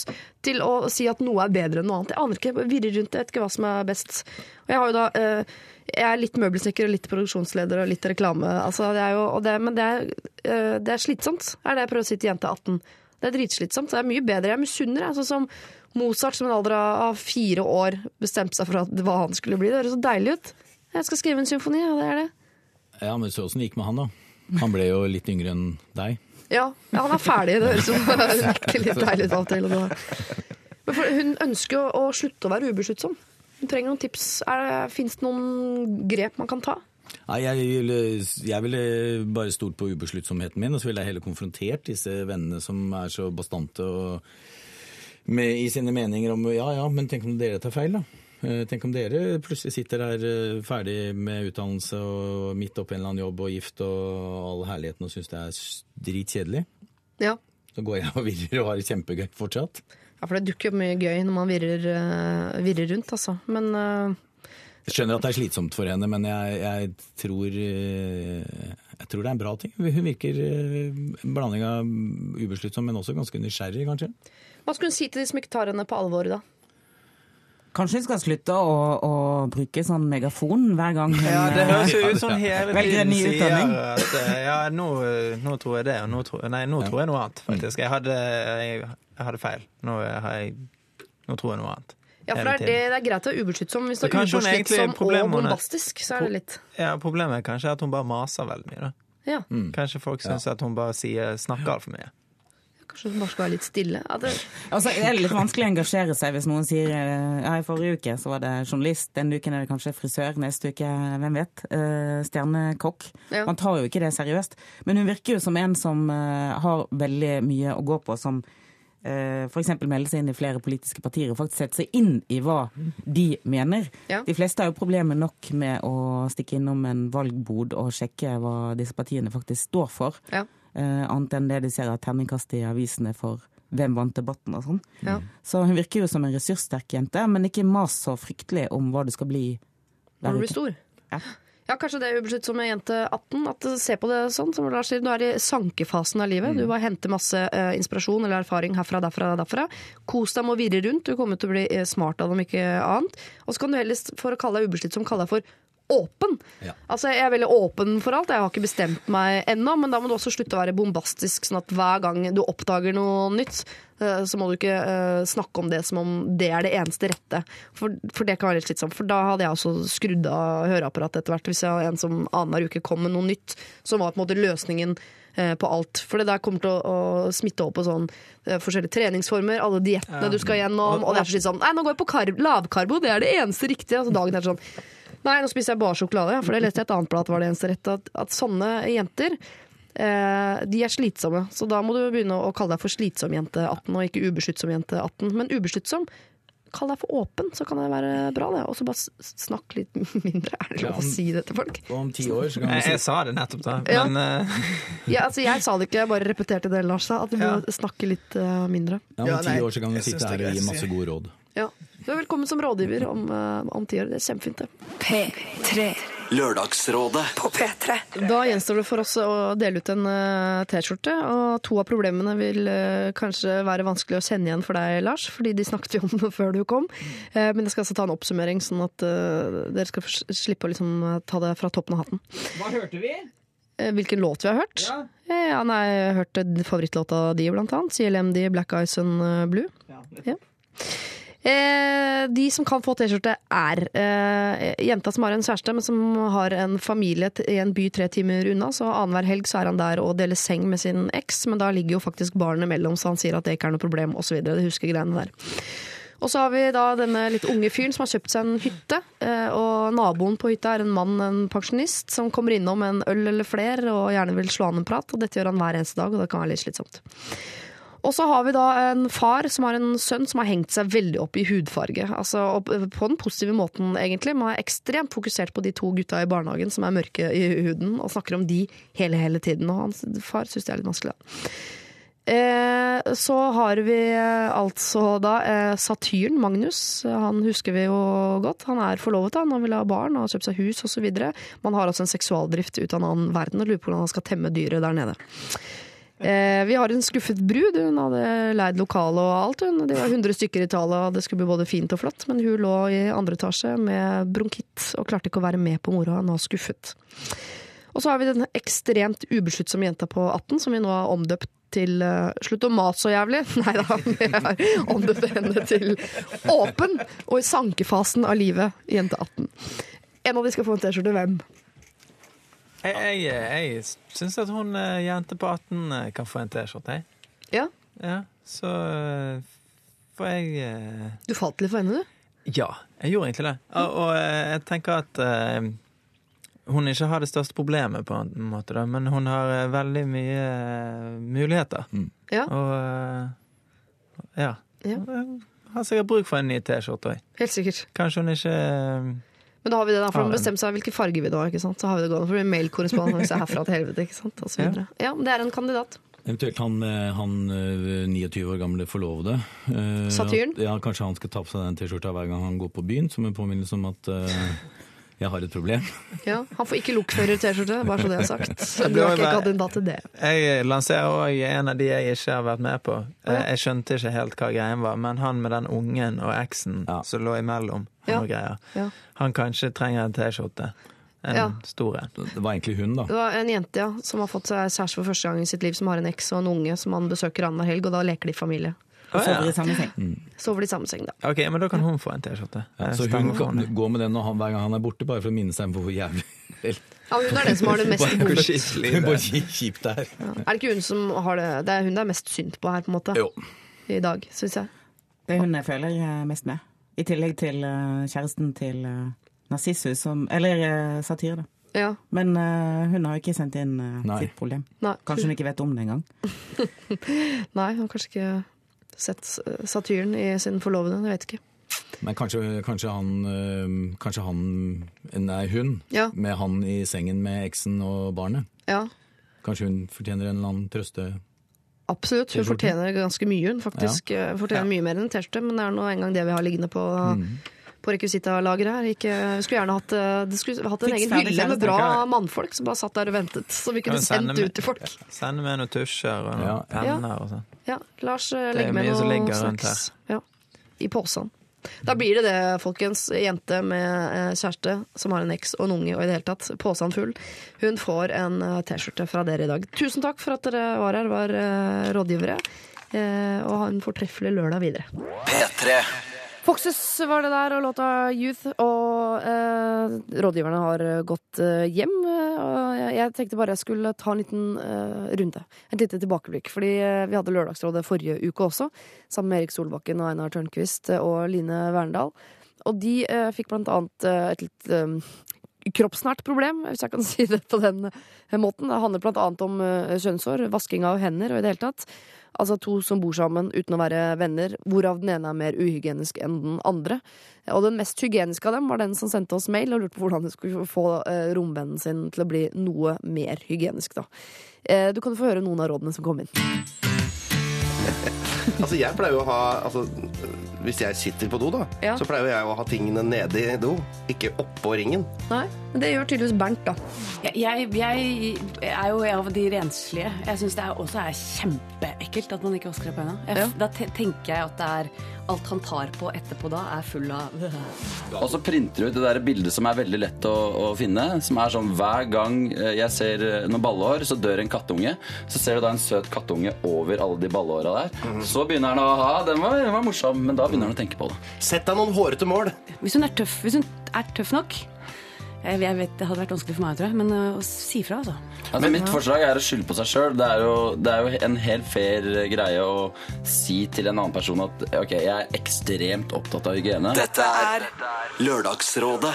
Speaker 3: til å si at noe er bedre enn noe annet. Jeg aner ikke, jeg virrer rundt, jeg vet ikke hva som er best. Og jeg har jo da eh, jeg er litt møbelsnekker og litt produksjonsleder og litt reklame. Altså, det jo, det, men det er, eh, det er slitsomt, er det jeg prøver å si til jente 18. Det er dritslitsomt. Det er mye bedre. Jeg misunner. Sånn som Mozart som en alder av fire år bestemte seg for hva han skulle bli. Det høres så deilig ut. Jeg skal skrive en symfoni, og det er det.
Speaker 9: Ja, men så åssen det gikk med han, da. Han ble jo litt yngre enn deg.
Speaker 3: Ja, ja han er ferdig. Det høres jo litt deilig ut av og til. Hun ønsker jo å slutte å være ubesluttsom. Hun trenger noen tips. Fins det noen grep man kan ta?
Speaker 9: Nei, jeg ville, jeg ville bare stolt på ubesluttsomheten min, og så ville jeg heller konfrontert disse vennene som er så bastante og med, i sine meninger om ja ja, men tenk om dere tar feil, da. Eh, Tenk om dere plutselig sitter der eh, ferdig med utdannelse og midt oppi en eller annen jobb og gift og all herligheten og syns det er dritkjedelig.
Speaker 3: Ja.
Speaker 9: Så går jeg og virrer og har det kjempegøy fortsatt.
Speaker 3: ja, for det dukker jo mye gøy når man virrer, eh, virrer rundt, altså. Men uh...
Speaker 9: Jeg skjønner at det er slitsomt for henne, men jeg, jeg, tror, jeg tror det er en bra ting. Hun virker en blanding av ubesluttsom, men også ganske nysgjerrig, kanskje.
Speaker 3: hva skulle hun si til de som ikke tar henne på alvor, da?
Speaker 8: Kanskje hun skal slutte å, å bruke sånn megafon hver gang hun
Speaker 12: Ja, det høres jo
Speaker 8: eh,
Speaker 12: ut som hele tiden
Speaker 8: ny
Speaker 12: sier
Speaker 8: utdanning.
Speaker 12: at eh, ja, nå, nå tror jeg det, og nå tror, nei, nå tror jeg noe annet, faktisk. Jeg hadde, jeg, jeg hadde feil. Nå, har jeg, nå tror jeg noe annet.
Speaker 3: Ja, for det er, det, det er greit å være ubesluttsom. Hvis
Speaker 12: Så
Speaker 3: du er ubesluttsom og bombastisk, så er det litt
Speaker 12: Ja, Problemet er kanskje at hun bare maser veldig mye. da.
Speaker 3: Ja,
Speaker 12: Kanskje folk syns at hun bare sier, snakker altfor mye.
Speaker 3: Kanskje du bare skal være litt stille. Ja, det,
Speaker 8: Altså, det er litt vanskelig å engasjere seg hvis noen sier eh, ja, i forrige uke så var det journalist, denne uken er det kanskje frisør, neste uke, hvem vet, eh, stjernekokk.
Speaker 3: Ja.
Speaker 8: Man tar jo ikke det seriøst. Men hun virker jo som en som eh, har veldig mye å gå på, som f.eks. melder seg inn i flere politiske partier og faktisk setter seg inn i hva de mener.
Speaker 3: Ja.
Speaker 8: De fleste har jo problemer nok med å stikke innom en valgbod og sjekke hva disse partiene faktisk står for.
Speaker 3: ja.
Speaker 8: Eh, annet enn det de ser av terningkast i avisene for hvem vant debatten og sånn.
Speaker 3: Ja.
Speaker 8: Så hun virker jo som en ressurssterk jente, men ikke mas så fryktelig om hva du skal bli
Speaker 3: Når du blir stor.
Speaker 8: Ja.
Speaker 3: Ja, kanskje det er ubesluttsom med jente 18. At ser på det sånn, som Lars sier. Du er i sankefasen av livet. Du bare henter masse uh, inspirasjon eller erfaring herfra, derfra, derfra. Kos deg med å virre rundt. Du kommer til å bli eh, smart av det, om ikke annet. Og så kan du heller, for å kalle deg ubesluttsom, kalle deg for åpen.
Speaker 9: Ja.
Speaker 3: Altså, Jeg er veldig åpen for alt. Jeg har ikke bestemt meg ennå, men da må du også slutte å være bombastisk, sånn at hver gang du oppdager noe nytt, eh, så må du ikke eh, snakke om det som om det er det eneste rette. For, for det kan være litt slitsomt. For da hadde jeg også skrudd av høreapparatet etter hvert. Hvis jeg en som annenhver uke kom med noe nytt, som var på en måte løsningen eh, på alt. For det der kommer til å, å smitte over på sånn forskjellige treningsformer, alle diettene du skal gjennom, og det er så slitsomt. Nei, nå går jeg på lavkarbo, det er det eneste riktige. Altså dagen er sånn Nei, nå spiser jeg bare sjokolade, for det leste jeg et annet blad at var det eneste rette. At, at sånne jenter eh, de er slitsomme. Så da må du begynne å kalle deg for slitsom jente 18, og ikke ubeskyttsom jente 18. Men ubeskyttsom, kall deg for åpen, så kan det være bra, det. Og så bare snakk litt mindre. Er det lov å si det til folk?
Speaker 9: Om ti år så kan
Speaker 12: Jeg,
Speaker 9: si
Speaker 12: jeg sa det nettopp, da.
Speaker 3: Ja.
Speaker 12: Men eh,
Speaker 3: Ja, altså, jeg sa det ikke, jeg bare repeterte det Lars sa. At du må
Speaker 12: Ja.
Speaker 3: snakke litt eh, mindre.
Speaker 9: ja, om ti år så kan vi
Speaker 12: jeg
Speaker 9: sitte
Speaker 12: er
Speaker 9: her og gi masse gode råd.
Speaker 3: Ja. Du er velkommen som rådgiver om, eh, om ti år. Det er kjempefint, det.
Speaker 5: P3
Speaker 1: Lørdagsrådet
Speaker 5: på P3.
Speaker 3: Da gjenstår det for oss å dele ut en eh, T-skjorte, og to av problemene vil eh, kanskje være vanskelig å kjenne igjen for deg, Lars, fordi de snakket jo om det før du kom. Eh, men jeg skal altså ta en oppsummering, sånn at dere skal slippe å liksom ta det fra toppen av hatten.
Speaker 8: Hva hørte vi?
Speaker 3: Hvilken låt vi har hørt?
Speaker 8: Ja.
Speaker 3: Ja, nei, jeg har hørt favorittlåta di, blant annet. CLMD, Black Eyes and Blue. Blue. Ja. Eh, de som kan få T-skjorte, er eh, jenta som har en kjæreste, men som har en familie i en by tre timer unna. Så annenhver helg så er han der og deler seng med sin eks, men da ligger jo faktisk barnet mellom, så han sier at det ikke er noe problem, osv. Det husker greiene der. Og så har vi da denne litt unge fyren som har kjøpt seg en hytte. eh, Og naboen på hytta er en mann, en pensjonist, som kommer innom en øl eller flere og gjerne vil slå an en prat. Og dette gjør han hver eneste dag, og det kan være litt slitsomt. Og så har vi da en far som har en sønn som har hengt seg veldig opp i hudfarge. Altså På den positive måten, egentlig. Man er ekstremt fokusert på de to gutta i barnehagen som er mørke i huden, og snakker om de hele, hele tiden. Og hans far syns det er litt vanskelig, da. Eh, så har vi eh, altså da eh, Satyren, Magnus. Han husker vi jo godt. Han er forlovet, han, han vil ha barn han har kjøpt seg hus osv. Man har også en seksualdrift ut av en annen verden og lurer på hvordan han skal temme dyret der nede. Eh, vi har en skuffet brud. Hun hadde leid lokale og alt. Hun. Det var 100 stykker i tallet, og det skulle bli både fint og flott. Men hun lå i andre etasje med bronkitt og klarte ikke å være med på moroa. Nå skuffet. Og så har vi den ekstremt ubesluttsomme jenta på 18, som vi nå har omdøpt til uh, 'slutt å mate så jævlig'. Nei da, vi har omdøpt henne til 'åpen' og i sankefasen av livet, jente 18. En av de skal få en T-skjorte. Hvem?
Speaker 12: Jeg, jeg, jeg syns at hun eh, jente på 18 eh, kan få en T-skjorte, jeg.
Speaker 3: Ja,
Speaker 12: Ja, så eh, får jeg
Speaker 3: du falt litt for henne, du.
Speaker 12: Ja, jeg gjorde egentlig det. Og, og jeg tenker at uh, hun ikke har det største problemet, på en måte, da, men hun har veldig mye muligheter. muligheter.
Speaker 3: Ja.
Speaker 12: Og uh, ja.
Speaker 3: Ja.
Speaker 12: Hun har sikkert bruk for en ny T-skjorte òg.
Speaker 3: Helt sikkert.
Speaker 12: Kanskje hun ikke
Speaker 3: Men da har vi det da, for
Speaker 12: Har
Speaker 3: å bestemme seg hvilken farge vi da har. ikke sant? Så har vi det gående, for det blir mailkorrespondanse herfra til helvete. ikke sant? Og så videre. Ja, det er en kandidat.
Speaker 9: Eventuelt han, eh, han eh, 29 år gamle forlovede. eh,
Speaker 3: Satyren?
Speaker 9: Ja, Kanskje han skal ta på seg den T-skjorta hver gang han går på byen, som en påminnelse om at eh, jeg har et problem.
Speaker 3: Ja, Han får ikke lokfører-T-skjorte, bare så det er sagt. Så du
Speaker 12: har
Speaker 3: er ikke kandidat til det.
Speaker 12: Jeg lanserer òg en av de jeg ikke har vært med på. Eh, Jeg skjønte ikke helt hva greien var, men han med den ungen og eksen
Speaker 9: Ja.
Speaker 12: som lå imellom,
Speaker 3: Ja.
Speaker 12: og.
Speaker 3: Ja.
Speaker 12: han kanskje trenger en T-skjorte. En
Speaker 3: Ja.
Speaker 12: stor en.
Speaker 9: Det var egentlig hun, da.
Speaker 3: Det var en jente ja, som har fått seg kjæreste for første gang i sitt liv, som har en eks og en unge som han besøker annenhver helg, og da leker de familie.
Speaker 8: Og
Speaker 12: Å, ja.
Speaker 8: sover i samme seng.
Speaker 3: Sover de i samme seng, da.
Speaker 12: Ok, men da kan hun få en T-skjorte.
Speaker 9: Ja,
Speaker 12: Eh,
Speaker 9: så hun kan gå med den og han, hver gang han er borte, bare for å minne seg om hvor jævlig
Speaker 3: Ja, hun er den som har det mest behovet.
Speaker 12: er.
Speaker 9: kjipt det er.
Speaker 3: Er det ikke hun som har det Det er hun det er mest synd på her, på en måte.
Speaker 9: Jo.
Speaker 3: I dag, syns jeg.
Speaker 8: Det er hun jeg føler eh, mest med. I tillegg til eh, kjæresten til uh, Narsissus, som Eller uh, satire, da.
Speaker 3: Ja.
Speaker 8: Men uh, hun har jo ikke sendt inn
Speaker 9: uh,
Speaker 8: sitt problem.
Speaker 3: Nei.
Speaker 8: Kanskje hun ikke vet om det engang.
Speaker 3: Nei, hun kanskje ikke sett eh, Satyren i sin forlovede. Jeg vet ikke.
Speaker 9: Men kanskje, kanskje han øh, Kanskje han Nei, hun.
Speaker 3: Ja.
Speaker 9: Med han i sengen med eksen og barnet.
Speaker 3: Ja,
Speaker 9: Kanskje hun fortjener en eller annen trøste...
Speaker 3: absolutt. Hun fortjener ganske mye, hun faktisk. Ja. Fortjener mye mer enn en T-skjorte, men det er nå engang det vi har liggende på på rekvisitalageret her. Ikke, skulle gjerne hatt, eh, det skulle hatt en egen hylle med bra mannfolk som bare satt der og ventet. Som vi kunne
Speaker 12: sende
Speaker 3: sendt
Speaker 12: med-
Speaker 3: ut til folk.
Speaker 12: Sende med noen tusjer og noen
Speaker 9: Ja.
Speaker 12: penner og sånn.
Speaker 3: Ja, Lars eh,
Speaker 12: er
Speaker 3: legger med noe her ja, i posen. Da blir det det, folkens. Jente med eh, kjæreste som har en eks og en unge og i det hele tatt posen full. Hun får en T-skjorte fra dere i dag. Tusen takk for at dere var her, var rådgivere. Eh, og ha en fortreffelig lørdag videre.
Speaker 1: P3.
Speaker 3: Foxes var det der, og låta Youth. Og eh, rådgiverne har eh, gått eh, hjem. eh, Og jeg, tenkte bare jeg skulle ta en liten eh, runde. Et lite tilbakeblikk. Fordi eh, vi hadde Lørdagsrådet forrige uke også, sammen med Erik Solbakken og Einar Tørnquist og Line Verndal. Og de fikk blant annet et litt kroppsnært problem, hvis jeg kan si det på den måten. Det handler blant annet om kjønnshår, vasking av hender og i det hele tatt. Altså to som bor sammen uten å være venner, hvorav den ene er mer uhygienisk enn den andre. Og den mest hygieniske av dem var den som sendte oss mail og lurte på hvordan de skulle få eh, romvennen sin til å bli noe mer hygienisk, da. Eh, du kan få høre noen av rådene som kom inn.
Speaker 4: Altså, jeg pleier jo å ha altså, Hvis jeg sitter på do, da,
Speaker 3: Ja.
Speaker 4: så pleier jeg å ha tingene nede i do, ikke oppå ringen.
Speaker 3: Nei, men det gjør tydeligvis Bernt, da.
Speaker 5: Jeg, jeg, jeg er jo av de renslige. Jeg syns det er, også er kjempeekkelt at man ikke vasker opp på hendene.
Speaker 3: Ja.
Speaker 5: Da tenker jeg at det er alt han tar på etterpå da, er full av
Speaker 1: Og så printer du ut det der bildet som er veldig lett å, å finne. Som er sånn hver gang eh, jeg ser eh, noen ballehår, så dør en kattunge. Så ser du da en søt kattunge over alle de ballehåra der. Så begynner han å ha den var, den var morsom, men da begynner han å tenke på det.
Speaker 4: Sett deg noen hårete mål.
Speaker 5: Hvis hun er tøff, hvis hun er tøff nok jeg, jeg vet, Det hadde vært vanskelig for meg, tror jeg, men øh, å si fra, altså.
Speaker 1: Altså, mitt forslag er å skylde på seg sjøl. Det, er jo- det er jo en helt fair greie å si til en annen person at ok, jeg er ekstremt opptatt av hygiene.
Speaker 13: Dette er Lørdagsrådet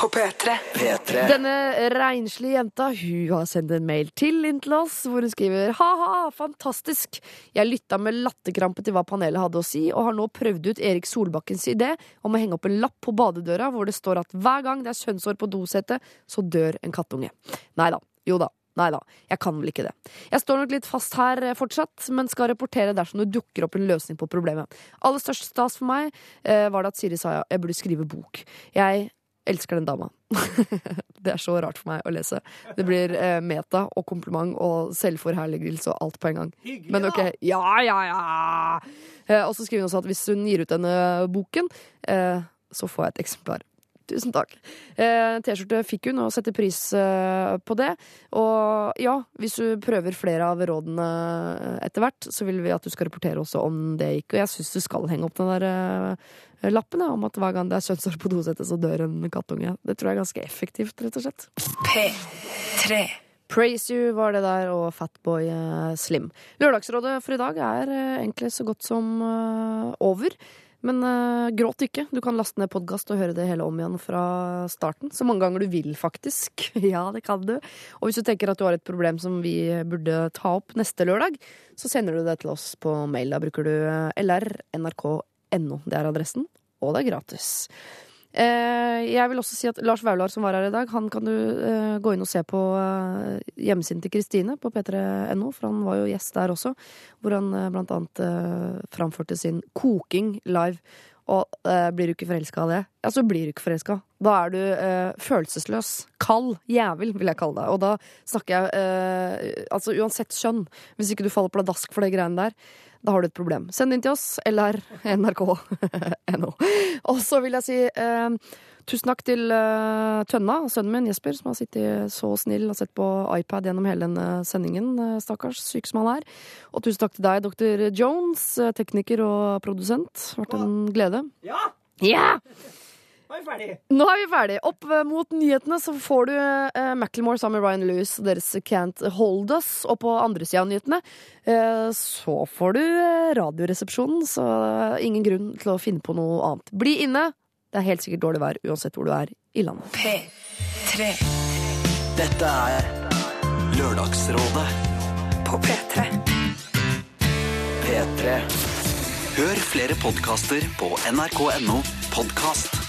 Speaker 14: På P3.
Speaker 13: P3.
Speaker 3: Denne renslige jenta hun har sendt en mail til inn til oss, hvor hun skriver ha-ha, fantastisk. Jeg lytta med latterkrampe til hva panelet hadde å si, og har nå prøvd ut Erik Solbakkens idé om å henge opp en lapp på badedøra hvor det står at hver gang det er kjønnshår på dosetet, så dør en kattunge. Nei da. Jo da. Nei da, jeg kan vel ikke det. Jeg står nok litt fast her eh, fortsatt, men skal rapportere dersom det dukker opp en løsning på problemet. Aller størst stas for meg eh, var det at Siri sa jeg burde skrive bok. Jeg elsker den dama. det er så rart for meg å lese. Det blir eh, meta og kompliment og selvforherligelse og alt på en gang. Men ok, ja, ja, ja! Eh, og så skriver hun også at hvis hun gir ut denne boken, eh, så får jeg et eksemplar. Tusen takk. Eh, T-skjorte fikk hun, og setter pris eh, på det. Og ja, hvis du prøver flere av rådene etter hvert, så vil vi at du skal rapportere også om det gikk. Og jeg syns du skal henge opp den der eh, lappen ja, om at hver gang det er kjønnshår på dosettet, så dør en kattunge. Det tror jeg er ganske effektivt, rett og slett.
Speaker 14: P3.
Speaker 3: Praise You var det der, og Fatboy eh, Slim. Lørdagsrådet for i dag er eh, egentlig så godt som eh, over. Men uh, gråt ikke. Du kan laste ned podkast og høre det hele om igjen fra starten. Så mange ganger du vil, faktisk. ja, det kan du. Og hvis du tenker at du har et problem som vi burde ta opp neste lørdag, så sender du det til oss på mail. Da bruker du eh, lr.nrk.no. Det er adressen, og det er gratis. Eh, jeg vil også si at Lars Vaular, som var her i dag, han kan du eh, gå inn og se på eh, hjemmesiden til Kristine på p3.no, for han var jo gjest der også, hvor han blant annet framførte sin koking live. Og blir du ikke forelska av det, ja, så blir du ikke forelska. Da er du følelsesløs. Kald jævel, vil jeg kalle deg. Og da snakker jeg altså uansett kjønn. Hvis ikke du faller pladask for de greiene der, da har du et problem. Send inn til oss, eller nrk.no. Og så vil jeg si eh, tusen takk til eh, Tønna, sønnen min Jesper, som har sittet så snill og sett på iPad gjennom hele denne sendingen. eh, stakkars, syk som han er. Og tusen takk til deg, dr. Jones, eh, tekniker og produsent. Vært en glede. Ja! Ja! Nå er vi ferdig. Opp eh, mot nyhetene så får du eh, Macklemore sammen med Ryan Lewis og deres Can't Hold Us. Og på andre sida av nyhetene eh, så får du eh, Radioresepsjonen, så ingen grunn til å finne på noe annet. Bli inne. Det er helt sikkert dårlig vær uansett hvor du er i landet.
Speaker 14: P3.
Speaker 13: Dette er Lørdagsrådet
Speaker 14: På P3.
Speaker 13: P3. Hør flere podkaster på nrk.no podkast.